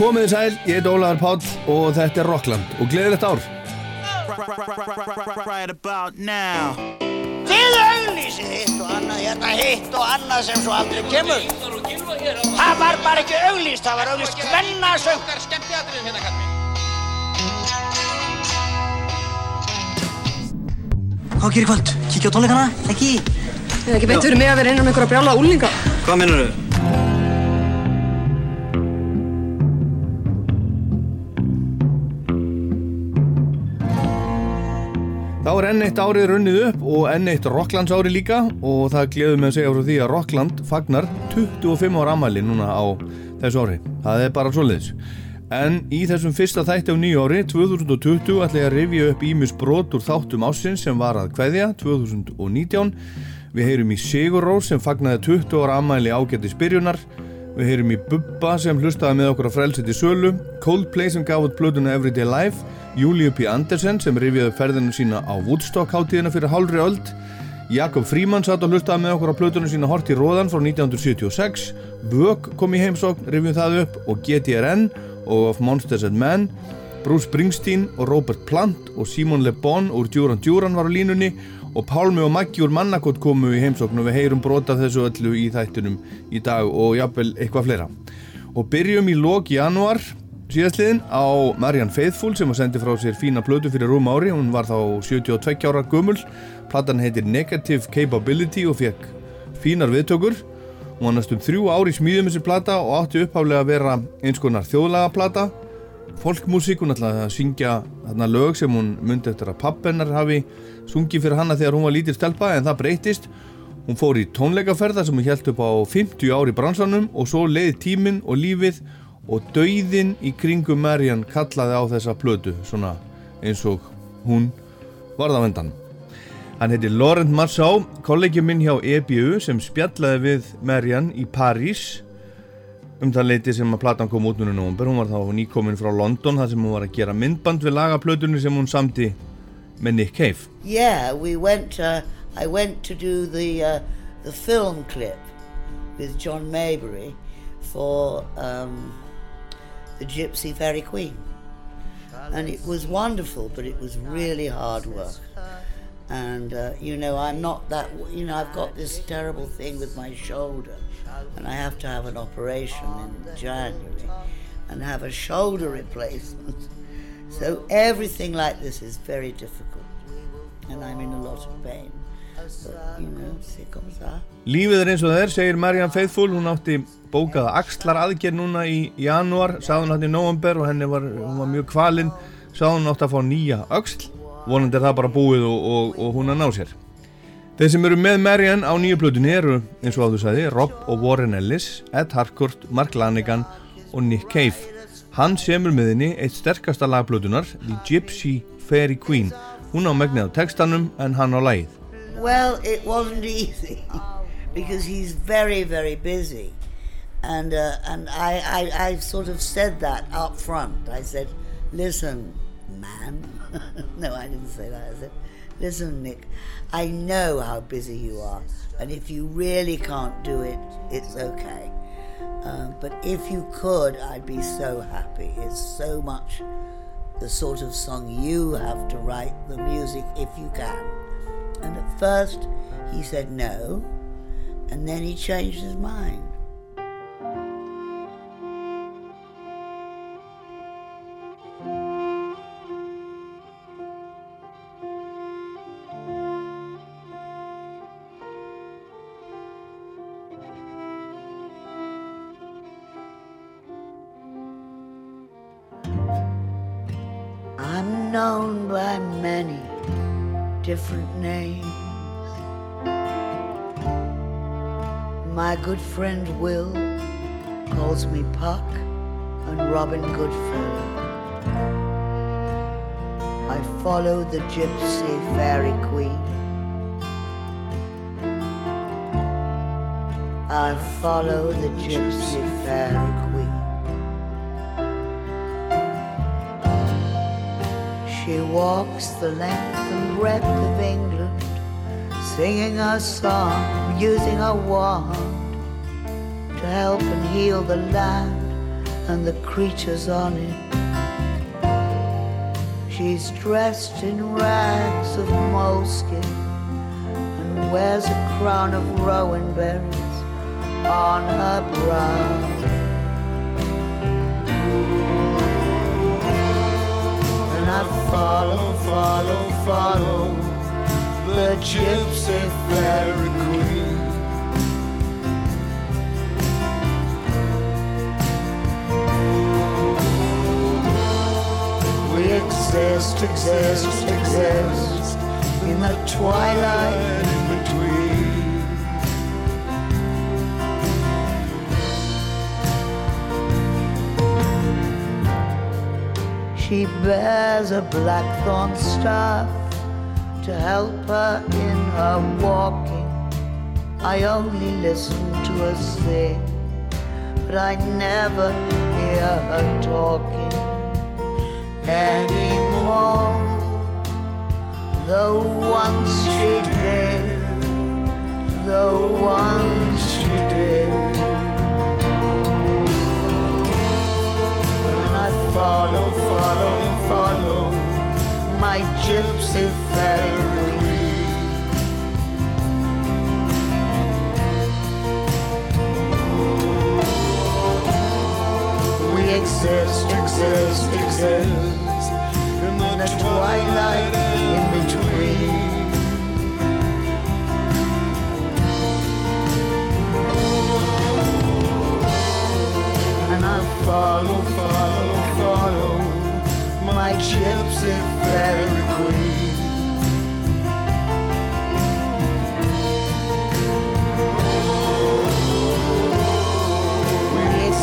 Komið þið sæl, ég heit Ólaður Páll og þetta er Rockland og gleðilegt ár. Right about now Þið auglýsið hitt og annað, hérna hitt og annað sem svo aldrei kemur. Það var bara ekki auglýst, það var auglýst hvennasöng. Hvað gerir í kvöld? Kíkja á tónleikana? Ekki? Það er ekki beint fyrir mig að vera innan um einhverja brjála úlinga. Hvað minnur þau? Er enn eitt árið runnið upp og enn eitt Rocklands ári líka og það gleður mig að segja frá því að Rockland fagnar 25 ára amæli núna á þessu ári. Það er bara svoleiðis. En í þessum fyrsta þætti á nýju ári, 2020, ætla ég að rifja upp Ímis brot úr þáttum ásins sem var að kveðja 2019. Við heyrum í Sigur Rós sem fagnaði 20 ára amæli ágætti spyrjunar. Við heyrum í Bubba sem hlustaði með okkur að frelsið til sölu, Coldplay sem gaf út blöðuna Everyday Life, Júliu P. Andersen sem rifjaði ferðinu sína á Woodstock hátíðina fyrir hálfri öld, Jakob Fríman satt og hlustaði með okkur á blöðuna sína Hort í Róðan frá 1976, Vög kom í heimsókn, rifjum það upp og GTRN og Of Monsters and Men, Bruce Springsteen og Robert Plant og Simon Le Bon úr Duran Duran var á línunni. Og Pálmi og Maggi úr Mannakott komu í heimsókn og við heyrum brota þessu öllu í þættunum í dag og jafnvel eitthvað fleira. Og byrjum í lok januar síðastliðin á Marianne Faithfull sem að sendi frá sér fína plötu fyrir rúm ári, hún var þá 72 ára gömul, platan heitir Negative Capability og fekk fínar viðtökur. Hún var næstum þrjú ári smíðum þessi plata og átti uppháflega að vera eins konar þjóðlaga plata folkmusík, hún ætlaði að syngja þarna lög sem hún myndi eftir að pappennar hafi sungið fyrir hana þegar hún var lítil stelpa en það breytist hún fór í tónleikaferða sem hún held upp á 50 ári bransanum og svo leiði tíminn og lífið og dauðin í kringum Marian kallaði á þessa plötu svona eins og hún varð á endan hann heiti Laurent Marceau kollegi minn hjá EBU sem spjallaði við Marian í París um það leiti sem að platan kom út núna í nógumber hún var þá nýkomin frá London þar sem hún var að gera myndband við lagaplötunni sem hún samti með Nick Cave. Yeah, we went, uh, I went to do the, uh, the film clip with John Maybury for um, the Gypsy Fairy Queen. And it was wonderful, but it was really hard work. And, uh, you know, I'm not that, you know, I've got this terrible thing with my shoulder. And I have to have an operation in January and have a shoulder replacement. So everything like this is very difficult. And I'm in a lot of pain. You know. Lífið er eins og það er, segir Marianne Faithfull. Hún átti bókaða axlar aðgerð núna í sagði hún hann í november og henni var, var mjög kvalinn hún átti að fá nýja öxl. Vonandi er það bara búið og, og, og hún að ná sér. Þeir sem eru með Marianne á nýju plötunni eru eins og áður sagði, Rob og Warren Ellis Ed Harcourt, Mark Lanigan og Nick Cave. Hann semur með henni eitt sterkasta lagplötunar The Gypsy Fairy Queen. Hún á megnið á textanum en hann á lagið Well, it wasn't easy because he's very, very busy. And, uh, and I, I, I sort of said that up front. I said, listen, man. no, I didn't say that. I said, listen, Nick, I know how busy you are. And if you really can't do it, it's okay. Um, but if you could, I'd be so happy. It's so much the sort of song you have to write the music if you can. And at first he said no, and then he changed his mind. Good friend Will calls me Puck and Robin Goodfellow. I follow the gypsy fairy queen. I follow the gypsy fairy queen. She walks the length and breadth of England, singing a song, using a wand help and heal the land and the creatures on it. She's dressed in rags of moleskin and wears a crown of rowan berries on her brow. And I follow, follow, follow the gypsy fairy queen. Exist, exist, exist in the twilight in between. She bears a blackthorn staff to help her in her walking. I only listen to her sing, but I never hear her talking anymore. Though once she did, the ones she did. And I follow, follow, follow my gypsy fairy. Exist, exist, exist in the twilight in between. And I follow, follow, follow my gypsy fairy queen.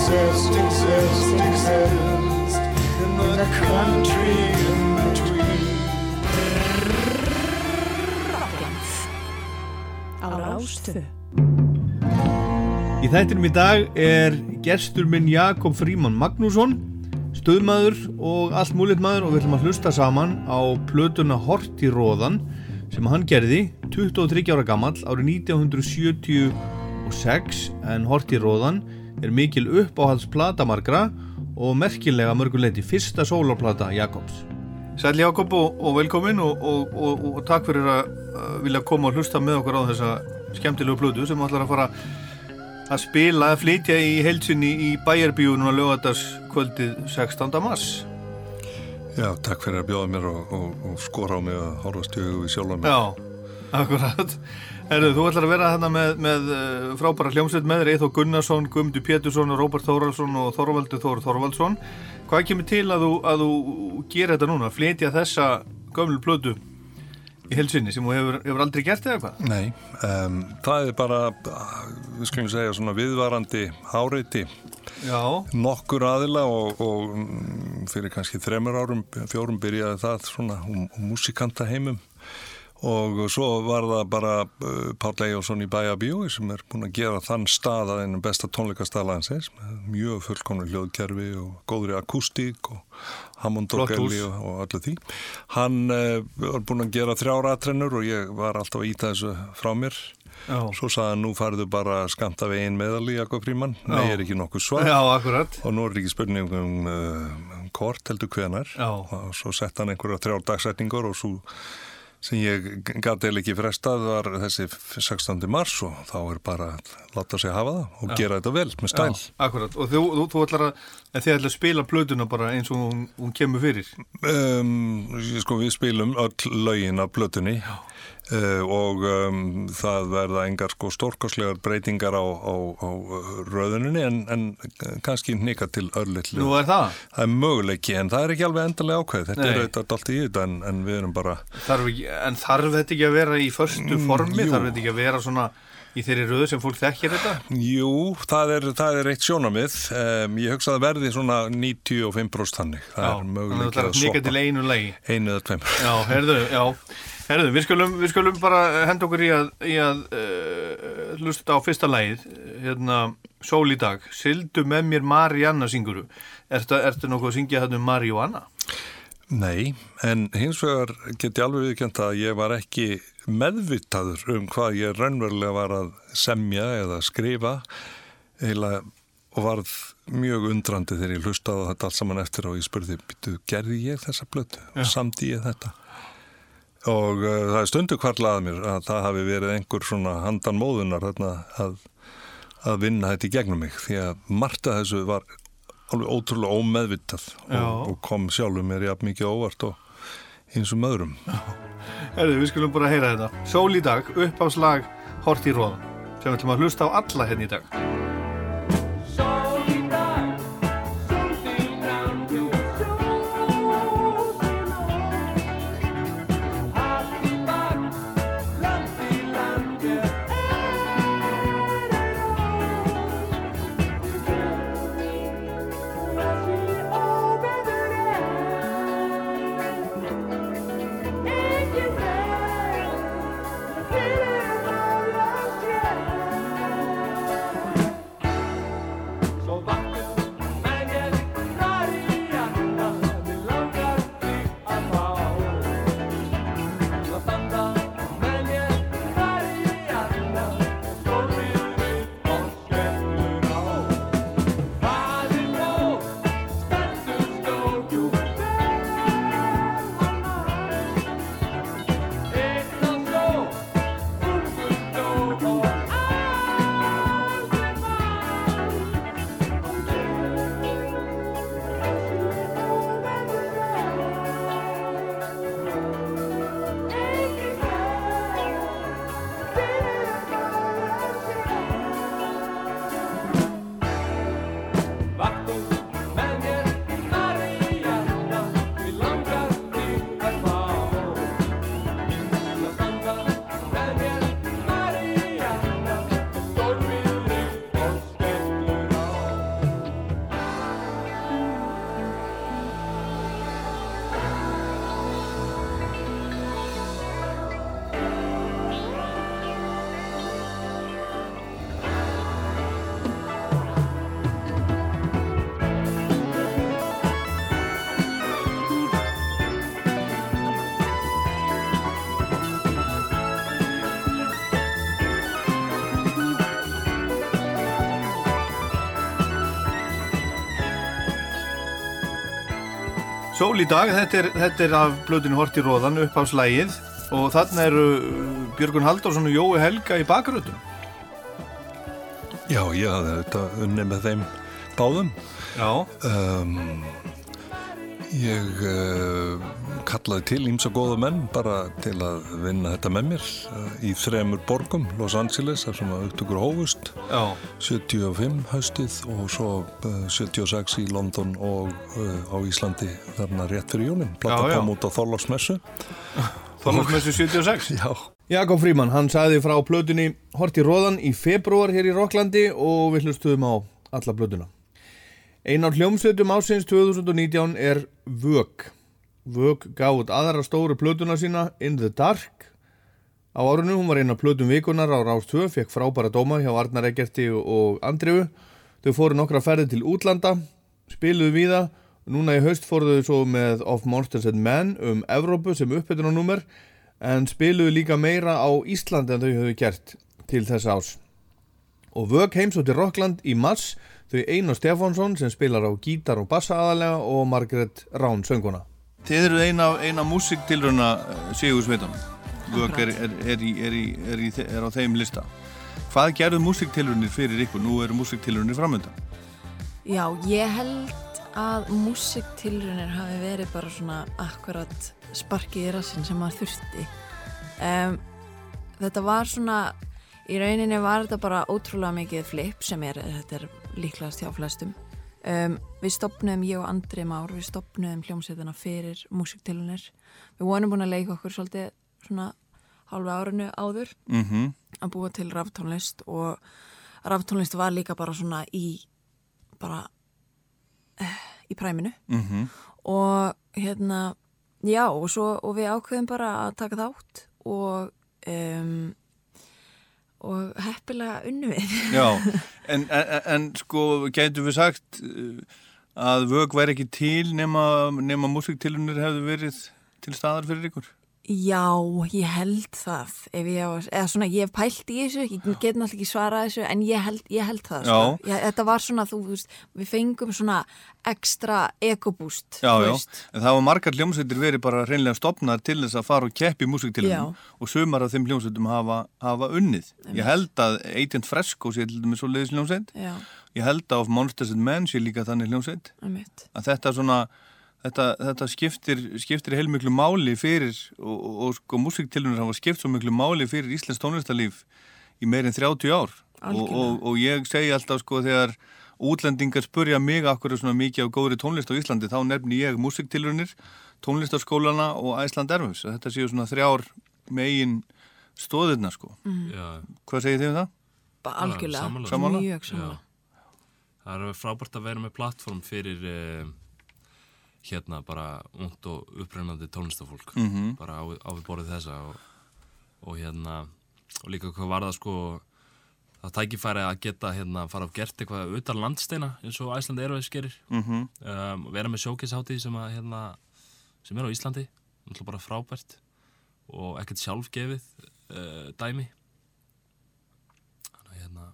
Exist, exist, exist in the country in between. á Rástvö. Í þættinum í dag er gestur minn Jakob Fríman Magnússon, stöðmaður og allt múlitt maður og við ætlum að hlusta saman á plötuna Hort í róðan sem hann gerði 23 ára gammal árið 1976 en Hort í róðan er mikil uppáhalds platamargra og merkilega mörguleiti fyrsta sólarplata Jakobs. Sæl Jakob og, og velkomin og, og, og takk fyrir að uh, vilja koma og hlusta með okkur á þessa skemmtilegu plötu sem ætlar að fara að spila, að flytja í heilsinni í bæjarbíunum að lögadaskvöldið 16. mars. Já, takk fyrir að bjóða mér og, og, og skora á mig að horfast í við sjálfa mig. Já, akkurat. Herðu, þú ætlar að vera hérna með, með uh, frábæra hljómsveit með þér, Eithó Gunnarsson, Guðmundur Pétursson, Róbert Þóraldsson og Þorvaldur Þór Þorvaldsson. Hvað kemur til að þú, að þú gera þetta núna, flytja þessa gömlu plötu í heilsinni sem þú hefur, hefur aldrei gert eða hvað? Nei, um, það er bara, við skulum segja, svona viðvarandi áreiti Já, nokkur aðila og, og mm, fyrir kannski þremur árum, fjórum byrjaði það svona um, um músikanta heimum og svo var það bara uh, Páll Eyjálsson í Bæjabíói sem er búin að gera þann stað að einu besta tónleikastalansins með mjög fullkomnu hljóðkerfi og góðri akústík og Hammond Orgelli hús. og, og öllu því hann uh, var búin að gera þrjára atrennur og ég var alltaf að íta þessu frá mér já, svo sagði hann nú farðu bara skamta við ein meðal í Jakob Fríman nei Já. er ekki nokkuð svar já, akkurat. og nú er ekki spurning um, uh, um kort heldur hvenar Já. og svo sett hann einhverja þrjár dagsetningur og svo sem ég gæti ekki frestað var þessi 16. mars og þá er bara að láta sig hafa það og gera þetta vel með stæl. Já, akkurat. Og þú, þú, þú ætlar að, þið ætlar að spila plötuna bara eins og hún, hún kemur fyrir. Um, sko við spilum öll lögin af blötunni uh, og um, það verða engar sko stórkoslegar breytingar á, á, á röðuninni en, en kannski hnika til örlittlu. Nú er það. Það er möguleiki en það er ekki alveg endalega ákveð. Þetta Nei. er auðvitað allt í þetta en, en við erum bara Þarf en þarf þetta ekki að vera í förstu formi? Mm, jú. Þarf þetta ekki að vera svona í þeirri röðu sem fólk þekkir þetta? Jú, það er, það er eitt sjónamið. Um, ég hugsa að það verði svona 95% þannig. Það er þannig að möguleiki það að er að snika sopa til einu lagi. einu eða tveim. Já, herðu, já. Herðu, við skulum, við skulum bara henda okkur í að, í að uh, hlusta á fyrsta lagið, hérna, Sól í dag. Sildu með mér Marianna synguru. Ertu, ertu nokkuð að syngja þetta um Marianna? Nei, en hins vegar get ég alveg viðkjönt að ég var ekki meðvitaður um hvað ég raunverulega var að semja eða skrifa eða og varð mjög undrandi þegar ég hlustaði þetta allt saman eftir og ég spurði, gerði ég þessa blötu? Og samdi ég þetta? Og uh, það er stundu kvarlaði mér að það hafi verið einhver svona handan móðunar þarna að, að vinna þetta í gegnum mig því að margt af þessu var alveg ótrúlega ómeðvitað og, og kom sjálfur mér jafn mikið óvart og eins og öðrum. Herðu, við skulum bara heyra þetta. Sól í dag, uppáslag Hort í róðan sem við ætlum að hlusta á alla hérna í dag. Sól í dag, þetta er, þetta er af blöðinu Hort í róðan, uppáfslægið og þarna eru uh, Björgun Halldórsson og Jói Helga í bakröðum. Já, ég hafði þetta unni með þeim báðum. Já, Um, ég uh, kallaði til ímsa góða menn bara til að vinna þetta með mér uh, í þremur borgum, Los Angeles, þar sem að upptökur hófust, já, 75 haustið og svo uh, 76 í London og uh, á Íslandi þarna rétt fyrir Já, já. kom út á Þorláksmessu. Þorlarsmessu 76. Já. Jakob Fríman, hann sagði frá plötunni Hort í róðan í februar hér í Rokklandi og við hlustuðum á alla plötuna. Ein á hljómsveitum ásins 2019 er Vög. Vög gaf út aðra stóru plötuna sína In the Dark. Á árunu hún var eina plötum vikunar á Rás 2, fekk frábæra dóma hjá Arnar Egerti og Andrifu. Þau fóru nokkra ferði til útlanda, spiluðu víða og núna í haust fóru þau svo með Of Monsters and Men um Evrópu sem uppbytunarnúmer en spiluðu líka meira á Íslandi en þau höfðu gert til þess ás. Og Vög heimsótti Rockland í mars þau Einar Stefánsson sem spilar á gítar og bassa aðalega og Margaret Rán sönguna. Þið eru eina, eina músiktilruna Sigur Sveitan. Vög er, er, er, er, er, er á þeim lista. Hvað gerðu músiktilrunir fyrir ykkur? Nú eru músiktilrunir framöndan. Já, ég held að músiktilrunir hafi verið bara svona akkurat sparkið í rassin sem maður þurfti. Um, þetta var svona, í rauninni var þetta bara ótrúlega mikið flip sem er, þetta er líklegast hjá flestum. Um, við stopnum, ég og Andri Már, við stopnum hljómsveitina fyrir músiktilrunir. Við vonum búin að leika okkur svolítið svona hálfa árinu áður Mm -hmm. að búa til raftónlist og raftónlist var líka bara svona í bara eh, í præminu Mm og hérna já og, svo, og við ákveðum bara að taka þátt og um, og heppilega unnu við Já, en, en, en sko gætu við sagt uh, að vög væri ekki til nema, nema músiktilunir hefðu verið til staðar fyrir ykkur? Já, ég held það ef ég, á- eða svona, ég hef pælt í þessu ég get náttúrulega ekki svarað þessu en ég held, ég held það sko. Ég, þetta var svona, þú veist, við fengum svona ekstra ekobúst Já, já, en það var margar hljómsveitir verið bara reynlega stopnar til þess að fara og keppi Já. og sumar af þeim hljómsveitum hafa, hafa unnið. Ég held að Agent Fresco sé til dæmis svo leiðis hljómsveit. Ég held að of Monsters and Men sé líka þannig hljómsveit. Að þetta svona, þetta, þetta skiptir, skiptir heilmiklu máli fyrir og, og, og sko músiktilunir hafa skipt svo miklu máli fyrir Íslands tónlistarlíf í meirinn 30 ár. Og, og, og ég segi alltaf sko þegar útlendingar spurja mig akkur er svona mikið af góðri tónlist á Íslandi þá nefni ég músiktilunir, tónlistarskólana og Æsland Erfus. Þetta séu svona þrjár megin stóðirna sko. Já, Hvað segir þið um það? Algjörlega, mjög já. sammála Það er frábært að vera með plattform fyrir eh, hérna bara ungt og upprennandi tónlistafólk Mhm. bara á, við borðið þessa og, og hérna og líka hvað var það sko það tækifæri að geta hérna fara og gert eitthvað utan landsteina eins og Æslandi Airways gerir. Mm um, vera með sjókisháttið sem að hérna sem er á Íslandi náttúrulega bara frábært og ekkert sjálfgefið uh, dæmi þannig að hérna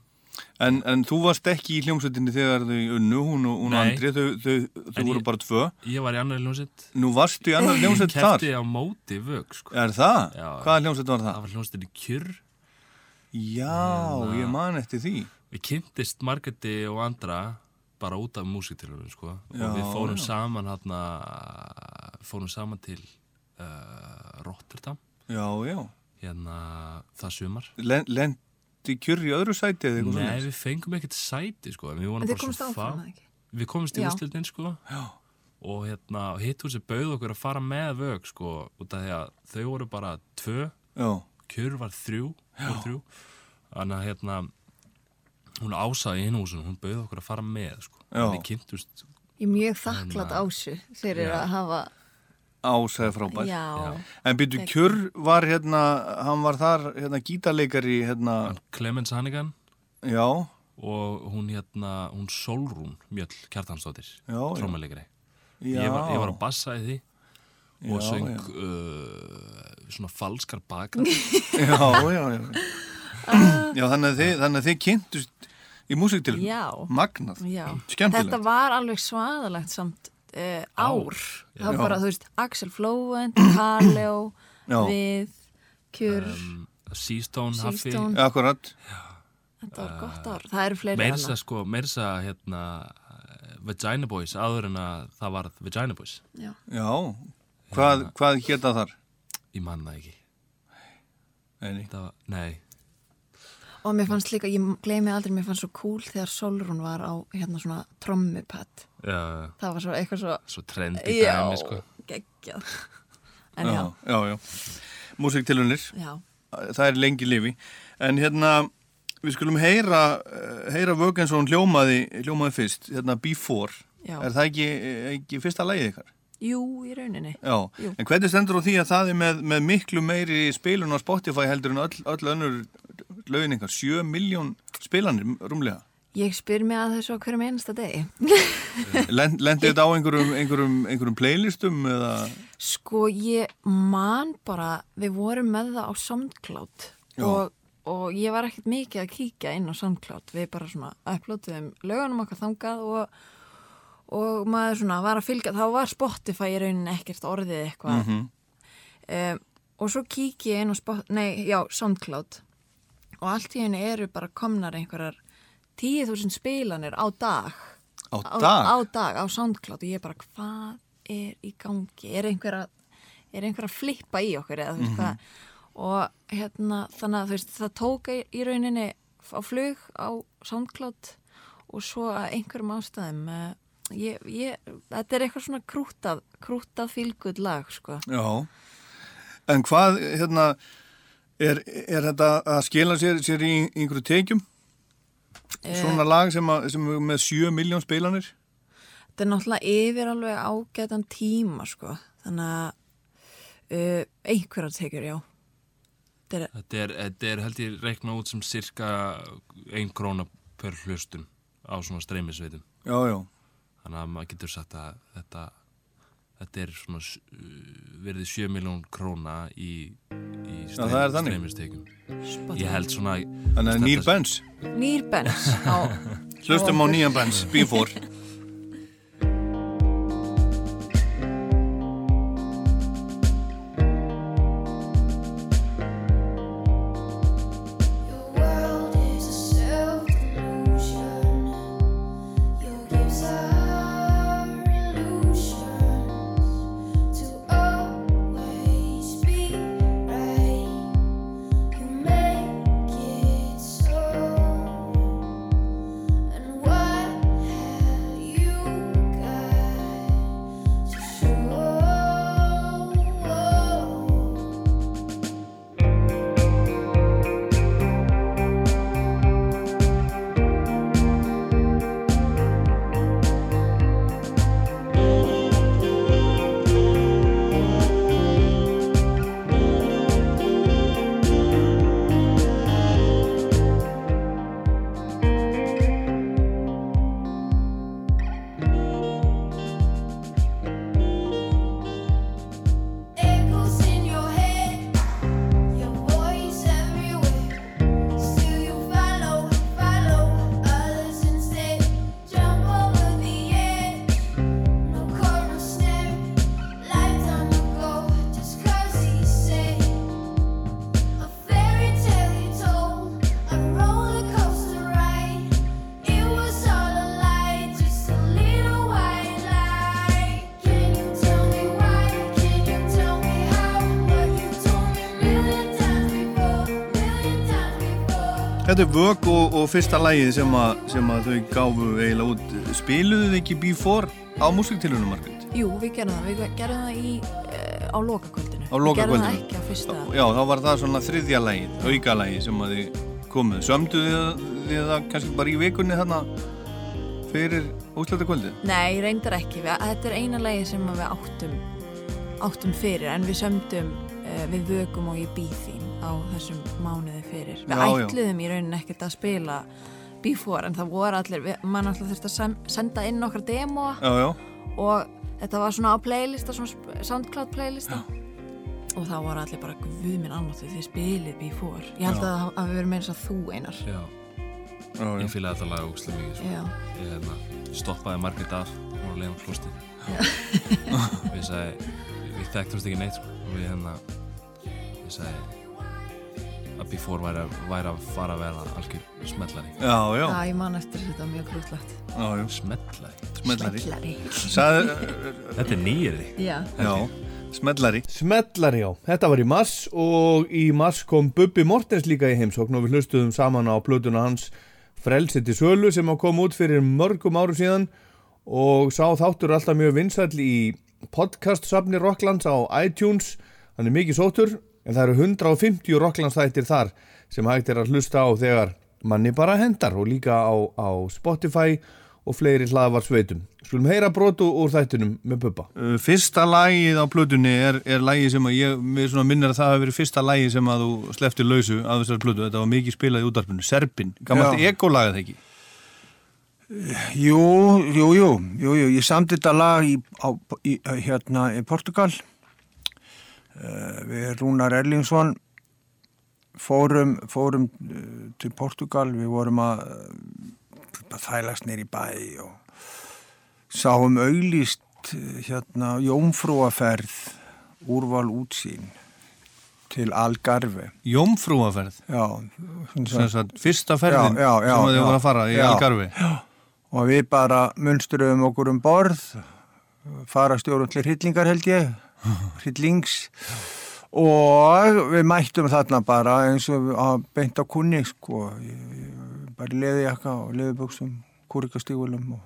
En, en þú varst ekki í hljómsveitinni þegar þau unnu, hún og hún. Andri, þau, þau, þau En voru ég- bara tvö. ég var í annar hljómsveit Nú varstu í annar hljómsveit þar. kefti á móti vög sko. Er það? Já. Hvaða hljómsveit var það það? var hljómsveitin í kjurr Já, Hérna. ég man eftir því. við kynntist Margreti og andra bara út af músiktilunum sko. Já, og við fórum já. saman hérna, fórum saman til uh, Rotterdam Já, já. hérna það sumar Len, lendi kjurri í öðru sæti eða eitthvað Nei, svona? við fengum ekkert sæti sko, en við þið bara svo ekki Við komumst í Já. úrslitin sko Já. og hérna, hitthúsi bauð okkur að fara með vög sko, út af því að þau voru bara tvö, Já, kjör var þrjú, voru þrjú. þannig að hérna hún ásaði í hinn húsinu, hún bauð okkur að fara með sko, Já. við kynntumst Ég er mjög þakklátt ásu fyrir að hafa ásæði frábær. Já, En byrju, kjurr var hérna, hann var þar hérna gítarleikari, hérna, Clemens Hannigan já, og hún hérna, hún Solrún Mjöll Kjartansdóttir, trómuleikari ég, var- ég var að bassa í því og Já, söng já. uh, svona falskar bakgrað Já, já, já. Já, þannig að þið, þannig að þið kynntust í músiktil. Já. Magnað. Skemmtilegt. Þetta var alveg svaðalegt samt uh, ár Það var bara, þú veist, Axel Flóvent, Kaleo Já. við, Kjur um, Seastone, Haffi Seastone. Akkurat. Þetta var gott ár Það eru fleiri meirsa hana. sko, meirsa hérna Vagina Boys, áður en að það var Vagina Boys, Já. Já. Hvað, hvað geta þar? ég manna ekki Nei, nei. það var, nei, Og mér fannst líka, ég gleymi aldrei, mér fannst svo cool þegar Solrún var á hérna svona trommupad. já, Það var svo eitthvað svo, svo trendi já, dæmi sko geggjað. En já, já, já. Músiktilunir, já, það er lengi lifi. En hérna, við skulum heyra, eh, heyra hún hljómaði, hljómaði fyrst, hérna Before. Já. Er það ekki, ekki fyrsta lagið ykkar? jú, í rauninni. Já, Jú. en hvernig stendur á því að það er með, með miklu meiri spilun á Spotify heldur en öll, öll önnur lögin ykkar, 7 miljón spilanir rúmlega. Ég spyr mig að þessu á hverjum einasta degi. Lend, Lendi þetta á einhverjum, einhverjum, einhverjum playlistum eða? Sko, ég man bara, við vorum með það á SoundCloud og, og ég var ekkert mikið að kíkja inn á SoundCloud. Við bara svona upplótuðum lögunum okkar þangað og, og maður svona var að fylgja, þá var Spotify í rauninni ekkert orðið eitthvað. Mhm. um, og svo kík ég inn á Spot, nei, já, SoundCloud og allt í henni eru bara komnar einhverjar 10.000 spilanir á dag. Á á, dag? á dag, á SoundCloud. Og ég bara, hvað er í gangi? Er einhver að, er einhver að flippa í okkur eða þú veist hvað? Og hérna, þannig að þú veist það tók í rauninni á flug á SoundCloud og svo að einhverjum ástæðum uh, ég, ég, þetta er eitthvað svona krútað krútað fylguð lag, sko. Já. En hvað, hérna, er, er þetta að skila sér, sér í einhverju tekjum? Svona lag sem, að, sem með 7 miljón spilanir? þetta er náttúrulega yfir alveg ágætan tíma sko þannig að uh, einhverjar tekjur, já þetta er, þetta er, þetta er held ég reikna út sem cirka ein króna per hlustun á svona streymisveitum Já, já. þannig að maður getur sagt að þetta þetta er svona verið 7 miljón króna í, í Já, það er þannig. streymistekjum ég held svona Þannig að nýr Benz. Nýr Benz á Hlustum á nýjan Benz, B4 Þetta er vög og, og fyrsta lægið sem, að- sem að þau gáfu eiginlega út Spiluðu þið ekki B4 á músiktilunum, Margrét? Jú, við gerðum það, við gerðum það í, uh, á lokakvöldinu Á Við gerðum lokakvöldinu. það ekki á fyrsta Já, þá var það svona þriðja lægið, auka lægið sem að þið komuð. Sömduðu þið, þið það kannski bara í vikunni þarna fyrir úslæta kvöldið? Nei, reyndar ekki, við, þetta er eina lagi sem við áttum, áttum fyrir En við sömdum uh, við vökum og ég býð þín á þessum mánuði fyrir Við Já, já. ætluðum í rauninni ekkert að spila before En það voru allir, við, mann alltaf þurfti að sem, senda inn okkar demóa Já, já. og þetta var svona á playlista, svona Soundcloud playlista og þá voru allir bara guð minn annáttu þið spilið before ég held Já. að það hafi verið meira þess að þú einar já, já, já. ég fýlaði þetta lag ógustlega mikið sko. Já. ég hérna, stoppaði Margrét af hún var að leiða um klostið við sagði við þekktumst ekki neitt sko. og við hérna við sagði að Before væri, væri að fara að vera algjör smellari Já, já. Já, ég man eftir þetta mjög grútlegt Já, já. smellari Smellari. Smellari. Sagði, þetta er nýjiri Já. Já, smellari Smellari, já, þetta var í mars og í mars kom Bubbi Mortens líka í heimsókn og við hlustuðum saman á plötuna hans Frelsið til sölu sem að kom út fyrir mörgum árum síðan og sá þáttur alltaf mjög vinsæll í podcast-safni Rocklands á iTunes hann er mikið sóttur en það eru 150 Rocklands þættir þar sem hægt er að hlusta á þegar manni bara hendar og líka á, á Spotify og fleiri hlaðvar sveitum. Skulum heyra brotu úr þættinum með Bubba. Uh, Fyrsta lagið á plötunni er, er lagið sem að ég, svona minnir að það hafi verið fyrsta lagið sem að þú sleftir lausu af þessar plötu. Þetta var mikið spilað í útarpinu. Serpin, gammalt ekolagið ekki? Jú, jú, jú, jú, jú, ég samti þetta lag í, á, í, hérna í Portugal við Rúnar Erlingsson fórum, fórum uh, til Portugal, við vorum að uh, þælast neyri bæ og sáum auglýst uh, hérna jómfrúaferð úrval útsýn til Algarve Jómfrúaferð? Já. Sem sagt, fyrsta ferðin já, já, já, sem að þið voru að fara í. Algarve? Já, og við bara munstruðum okkur um borð, fara stjórn til hryllingar held ég, hryllings, og við mættum þarna bara eins og að beint á kunni, sko, bara leðijakka og leðiböksum, kúrikastígulum og,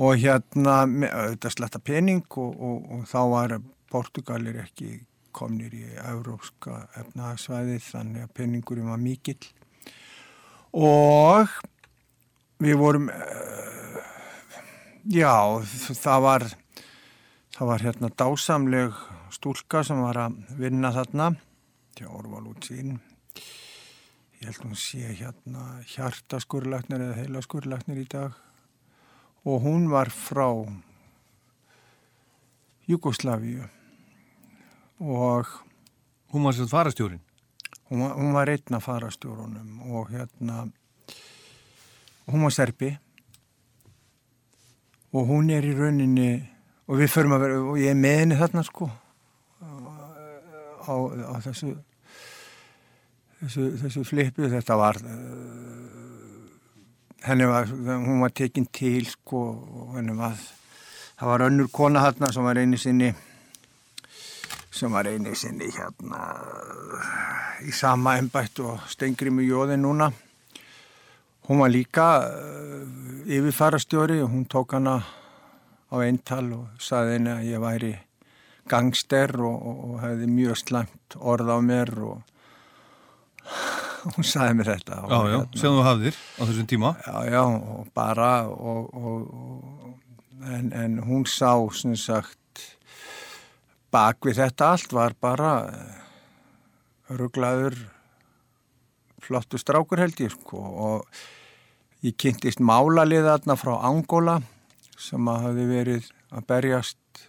og hérna, þetta sletta pening og, og, og þá var Portugalir ekki komnir í európska efnahagsvæðið þannig að peningurinn var mikill. Og við vorum uh, já, það var það var hérna dásamleg stúlka sem var að vinna þarna. Til Orval út sín. Ég held hún sé hérna hjartaskurlæknir eða heilaskurlæknir í dag. Og hún var frá Jugoslávíu og Hún var sér farastjórin. hún var, hún var einn af farastjórunum og hérna hún var serbi. Og hún er í rauninni og við förum að vera og ég er með henni þarna sko. Á, á þessu þessu, þessu flipu þetta var uh, henni var, hún var tekin til sko og henni var það var önnur kona þarna sem var einu sinni sem var einu sinni hérna í sama embætt og Steingrimu Jóði núna. Hún var líka uh, yfirfarastjóri og hún tók hana á eintal og saði henni að ég væri gangster og, og, og hefði mjög slæmt orð á mér og hún saði mér þetta. Og, Já, já, hérna- sem þú hafðir á þessum tíma. Já, já, og bara og, og, og, en, en hún sá sem sagt bak við þetta allt var bara ruglaður flottu strákur held ég sko og ég kynntist málaliða þarna frá Angola sem að hafi verið að berjast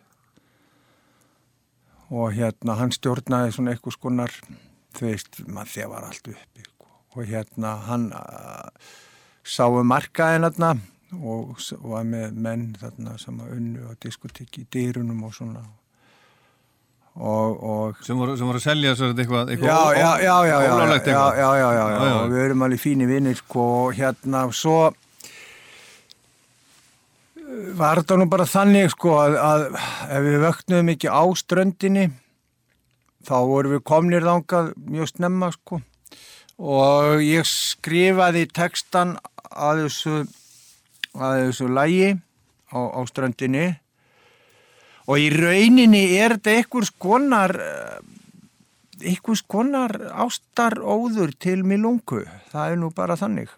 og hérna hann stjórnaði svona eitthvað skonar þú veist, maður þegar var allt uppi og hérna hann uh, sáu markaðin þarna og var með menn þarna sem að unnu á diskotekki í dýrunum og svona. Og, og Sem voru, að selja sér eitthvað, já, eitthvað já, já, já, já, já, já, já, og við erum alveg fínir vinnir sko, og hérna, svo var þetta nú bara þannig sko að, að ef við vöknuðum ekki á ströndinni þá vorum við komnir þangað mjög snemma sko. Og ég skrifaði textan að þessu að þessu lægi á, á ströndinni. Og í rauninni er þetta einhvers konar eh, einhvers konar ástaróður til Milungu. Það er nú bara þannig.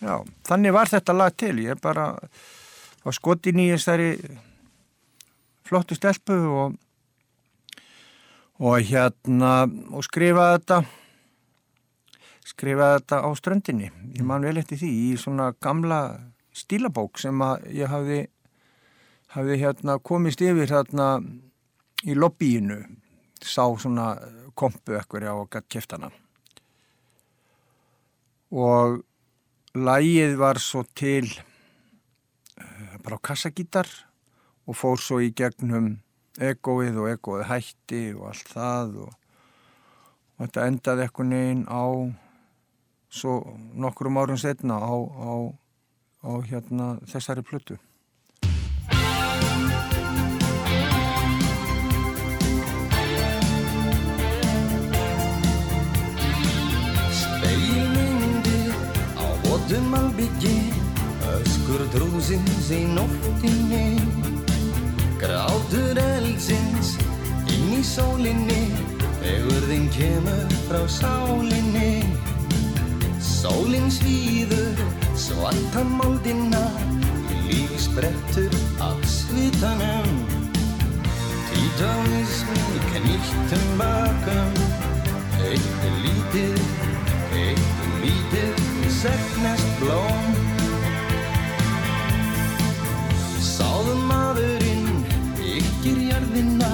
Já, þannig var þetta lag til. Ég bara var skotin í þessari flottu stelpu og og hérna og skrifaði þetta skrifaði þetta á ströndinni. Ég man vel eftir því í svona gamla stílabók sem að ég hafði hafði hérna komist yfir hérna í lobbyinu sá svona kompu ekkur á keftana og lægið var svo til bara á kassagítar og fór svo í gegnum egoið og egoið hætti og allt það og, og þetta endaði ekkur neginn á svo nokkrum árum setna á, á, á hérna þessari plötu. Speilmyndir á votum albyggi Öskur drúsins í nóttinni Grátur eldsins inn í sólinni. Vegurðin kemur frá sálinni. Sólin svíður svartan moldina Lífi sprettur af svitanum. Títanismi knýttum bakum Eitt lítið, eitt lítið Segnast blóm Sáðum maðurinn Ykkir jarðina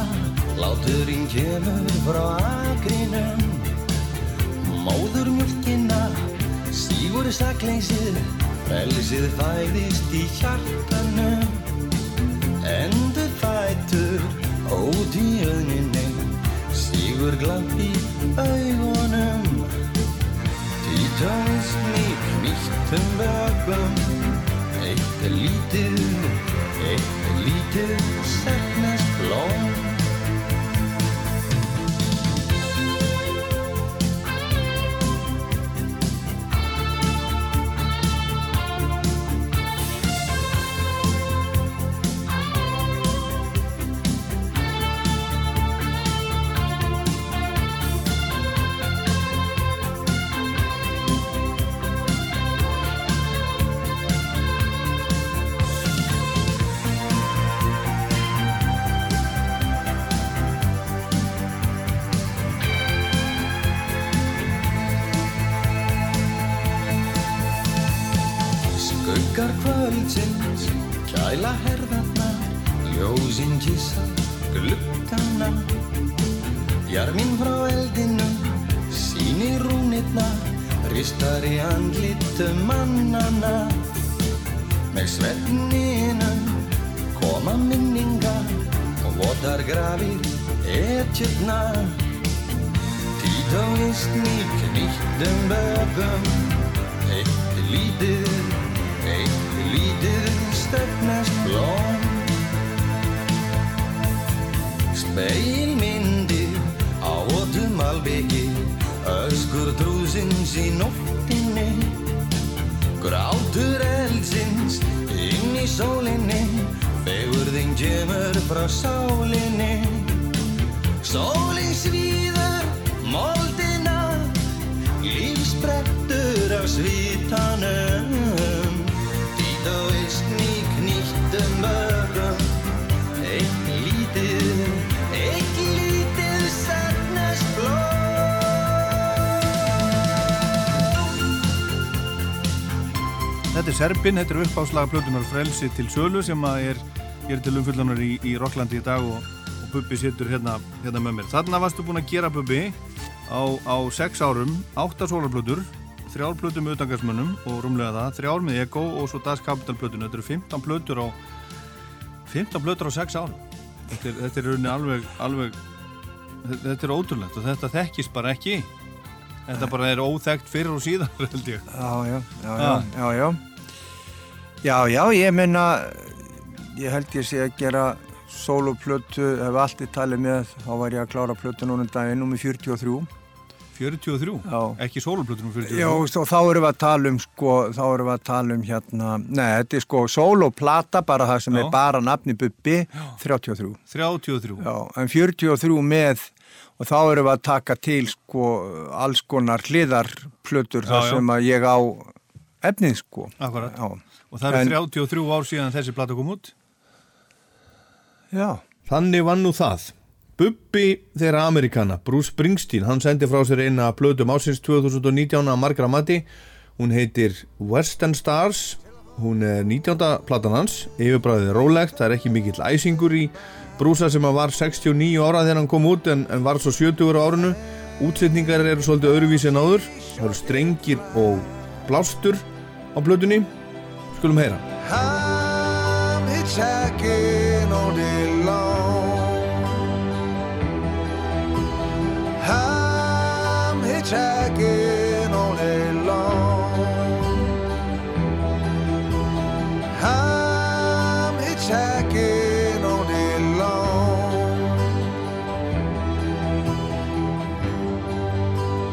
Láturinn kemur frá akrinum. Móður mjölkina Stígur sakleysið Frelsið fæðist í hjartanum. Endur fætur Ót í öðninni Stígur glamp í augunum Títanismi knýttum bökum Eitt er lítið Eitt er lítið Segnast blóm Títóist nýtt nýttum bögum Eitt lítið er Serbin, þetta er uppáslaga plötunar Frelsi til sölu sem að er, er til umfyllunar í, í Rocklandi í dag og, og Bubbi situr hérna, hérna með mér. Þarna varstu búin að gera Bubbi á, á sex árum, átta sólarplötur, þrjár plötur með utangarsmönnum og rúmlega það, þrjár með Ego og svo Das Capital plötuna. Þetta eru 15 plötur á, 15 plötur á sex árum. Þetta er, þetta er rauninni alveg, alveg, þetta er ótrúlegt og þetta þekkist bara ekki. Þetta bara er óþekkt fyrir og síðan, held ég. Já, já, já, já, já, já. Já, já, ég meina, ég held ég sé að gera soloplötu, ef allt er talið með, þá var ég að klára plötu núna um daginn, númið 43. 43? Já. Ekki soloplötunum 43? Já, og þá erum við að tala um, sko, þá erum við að tala um hérna, nei, þetta er sko soloplata, bara það sem Já. er bara nafni Bubbi, 33. 33? Já, en 43 með og þá erum við að taka til sko alls konar hliðarplötur þar sem að ég á efnið sko. Akkurat. Já. Og það eru En- 33 ár síðan þessi plata kom út? Já. Þannig vann nú það. Bubbi þeirra Amerikana, Bruce Springsteen, hann sendi frá sér eina plötum ásins 2019 að margra mati. Hún heitir Western Stars, hún er 19. platan hans, yfirbræðið rólegt, það er ekki mikill æsingur í Brúsa sem að var 69 ára þegar hann kom út en, en var svo 70 á árinu. Útsetningar eru svolítið öðruvísi en áður, það eru strengir og blástur á plötunni. Skulum heyra. I'm hitchhiking all day long. I'm hitchhiking all day long. I'm hitchhiking all day long.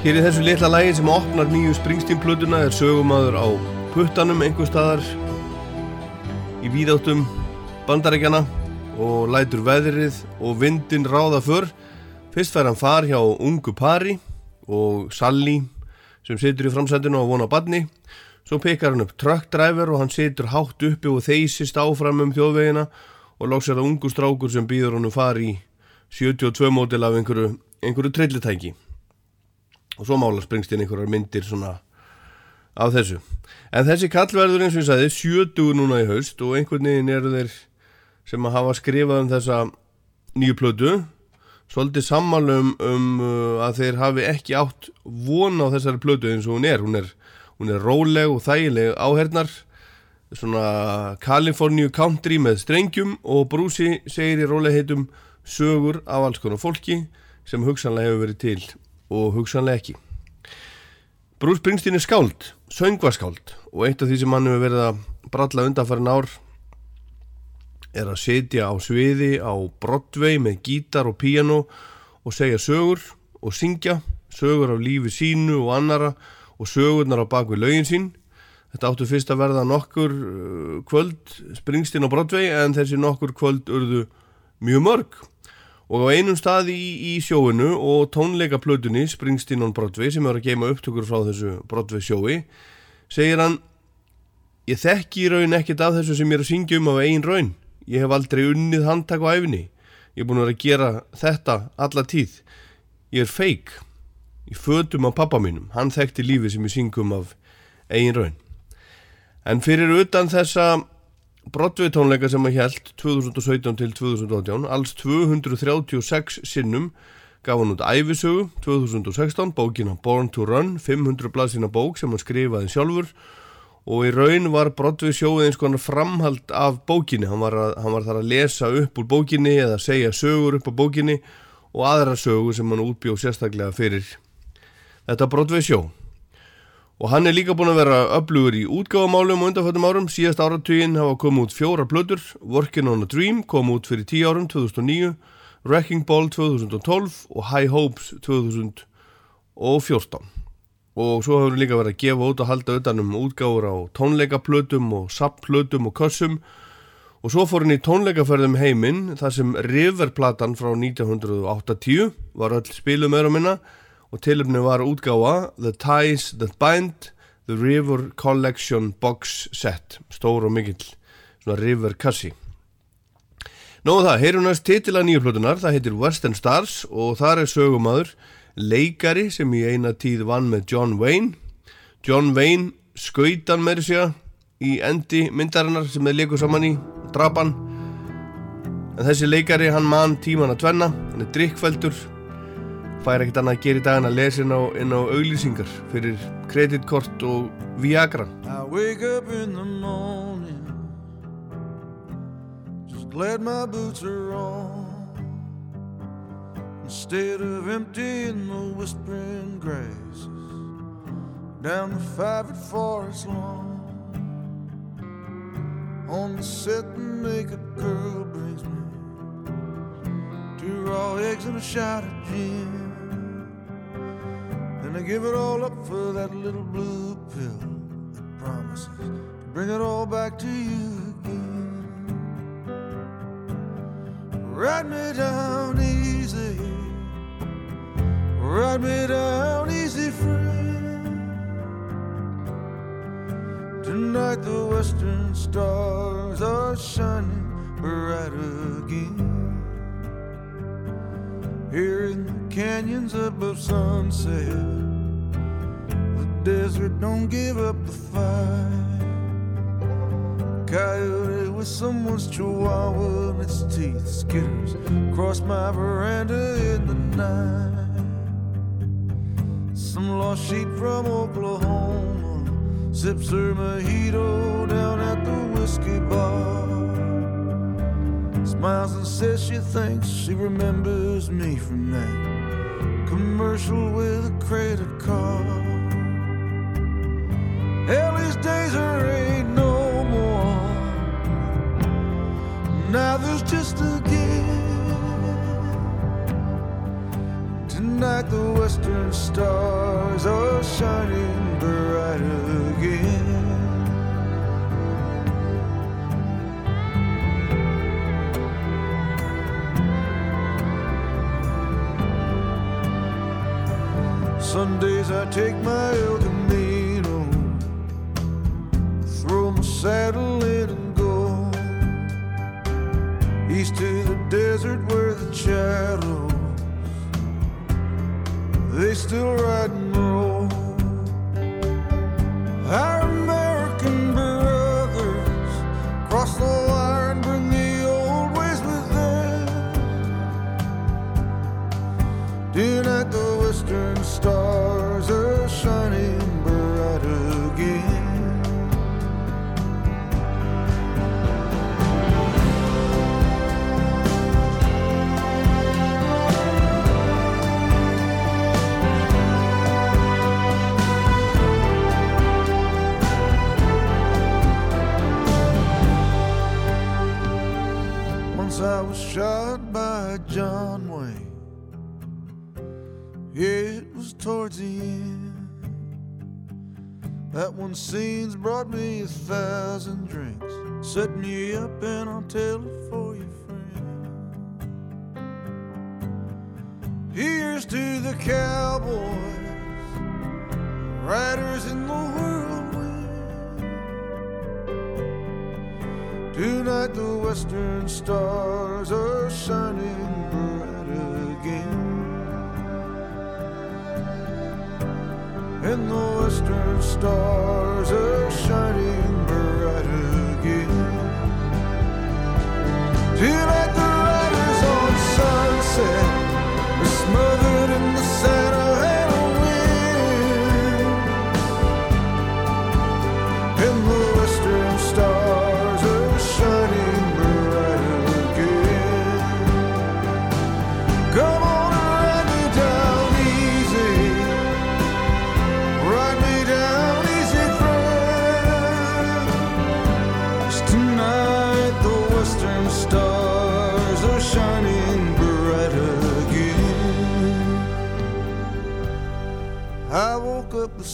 Hér í þessu litla lægi sem opnar nýju Springsteen-plötuna er sögumadur á puttanum einhver staðar í víðáttum bandarækjana og lætur veðrið og vindin ráða för. Fyrst fær hann far hjá ungu pari og Sally sem situr í framsætinu og vona badni. Svo pekar hann upp truckdriver og hann situr hátt uppi og þeysist áfram um þjóðvegina og loks er það ungu strákur sem býður hann um far í 72 mótil af einhverju, einhverju trillitæki og svo mála Springsteen einhverjar myndir svona af þessu en þessi kall verður eins og ég sagði 70 núna í haust og einhvern veginn eru þeir sem að hafa skrifað um þessa nýju plötu svolítið sammálum um uh, að þeir hafi ekki átt von á þessari plötu eins og hún er hún er, hún er róleg og þægileg áhernar svona California country með strengjum og Brúsi segir í rólegheitum sögur af alls konar fólki sem hugsanlega hefur verið til og hugsanlega ekki. Bruce Springsteen er skáld, söngvaskáld og eitt af því sem hann hefur verið að bralla undanfærin ár er að setja á sviði á Broadway með gítar og píano og segja sögur og syngja sögur af lífi sínu og annara og sögurnar á bakvið lögin sín. Þetta áttu fyrst að verða nokkur uh, kvöld Springsteen á Broadway en þessi nokkur kvöld urðu mjög mörg og á einum stað í, í sjóinu og tónleikaplötunni Springsteen on Broadway sem er að geima upptökur frá þessu Broadway sjói segir hann ég þekki í raun ekkert af þessu sem ég er að syngja um af einn raun. Ég hef aldrei unnið handtak á æfinni ég er búin að vera að gera þetta alla tíð. Ég er feik í fötum af pappa mínum. Hann þekkti lífi sem ég syngum af eigin raun. En fyrir utan þessa Broadway tónleika sem að held 2017 til 2018 alls 236 sinnum gaf hann út æfisögu 2016, bókina Born to Run 500 blaðsina bók sem hann skrifaði sjálfur. Og í raun var Broadway sjóið eins konar framhald af bókinni. Hann var, að, hann var þar að lesa upp úr bókinni eða segja sögur upp á bókinni og aðra sögur sem hann útbjóð sérstaklega fyrir. Þetta Broadway sjó og hann er líka búin að vera öflugur í útgáfamálum og undanfættum árum. Síðast áratuginn hafa komið út fjóra plötur. Working on a Dream kom út fyrir 10 árum 2009 Wrecking Ball 2012 og High Hopes 2014 og svo hefur líka verið að gefa út og halda utan um útgáfur á tónleikaplötum og sapplötum og kössum. Og svo fór hann í tónleikaferðum heiminn þar sem Riverplatan frá 1980 var öll spilum og minna og tilumni var útgáfa The Ties That Bind The River Collection Box Set. Stór og mikill svona River kassi. Nóðu það, heyrum næst titila nýju plötunar, það heitir Western Stars og þar er sögumadur leikari sem í eina tíð vann með John Wayne. John Wayne skautan með þessu í endi myndarinnar sem þeir leikur saman í drapan. En þessi leikari hann mann tíman að tvenna hann er drikkfældur fær ekkert annað að gera í dag en að lesa inn á, inn á auglýsingar fyrir kreditkort og Viagra I wake up in the morning, just glad my boots are on. Instead of emptying the whispering grasses down the five forest lawn, on the set the naked girl brings me two raw eggs and a shot of gin. And I give it all up for that little blue pill that promises to bring it all back to you again. Ride me down easy, ride me down easy, friend. Tonight the western stars are shining bright again. Here in canyons above sunset, the desert don't give up the fight. Coyote with someone's chihuahua in its teeth skitters across my veranda in the night. Some lost sheep from Oklahoma sips her mojito down at the whiskey bar. Smiles and says she thinks she remembers me from that commercial with a credit card. Hell, these days there ain't no more. Now there's just a game. Tonight the western stars are shining bright again. Sundays I take my El Camino, throw my saddle in and go east to the desert where the shadows they still ride and roll. Our American shot by John Wayne. It was towards the end. That one scene's brought me a thousand drinks. Set me up and I'll tell it for you, friend. Here's to the cowboys, riders in the whirlwind. Tonight the western stars are shining bright again. And the western stars are shining bright again. Tonight the riders on sunset are smothered in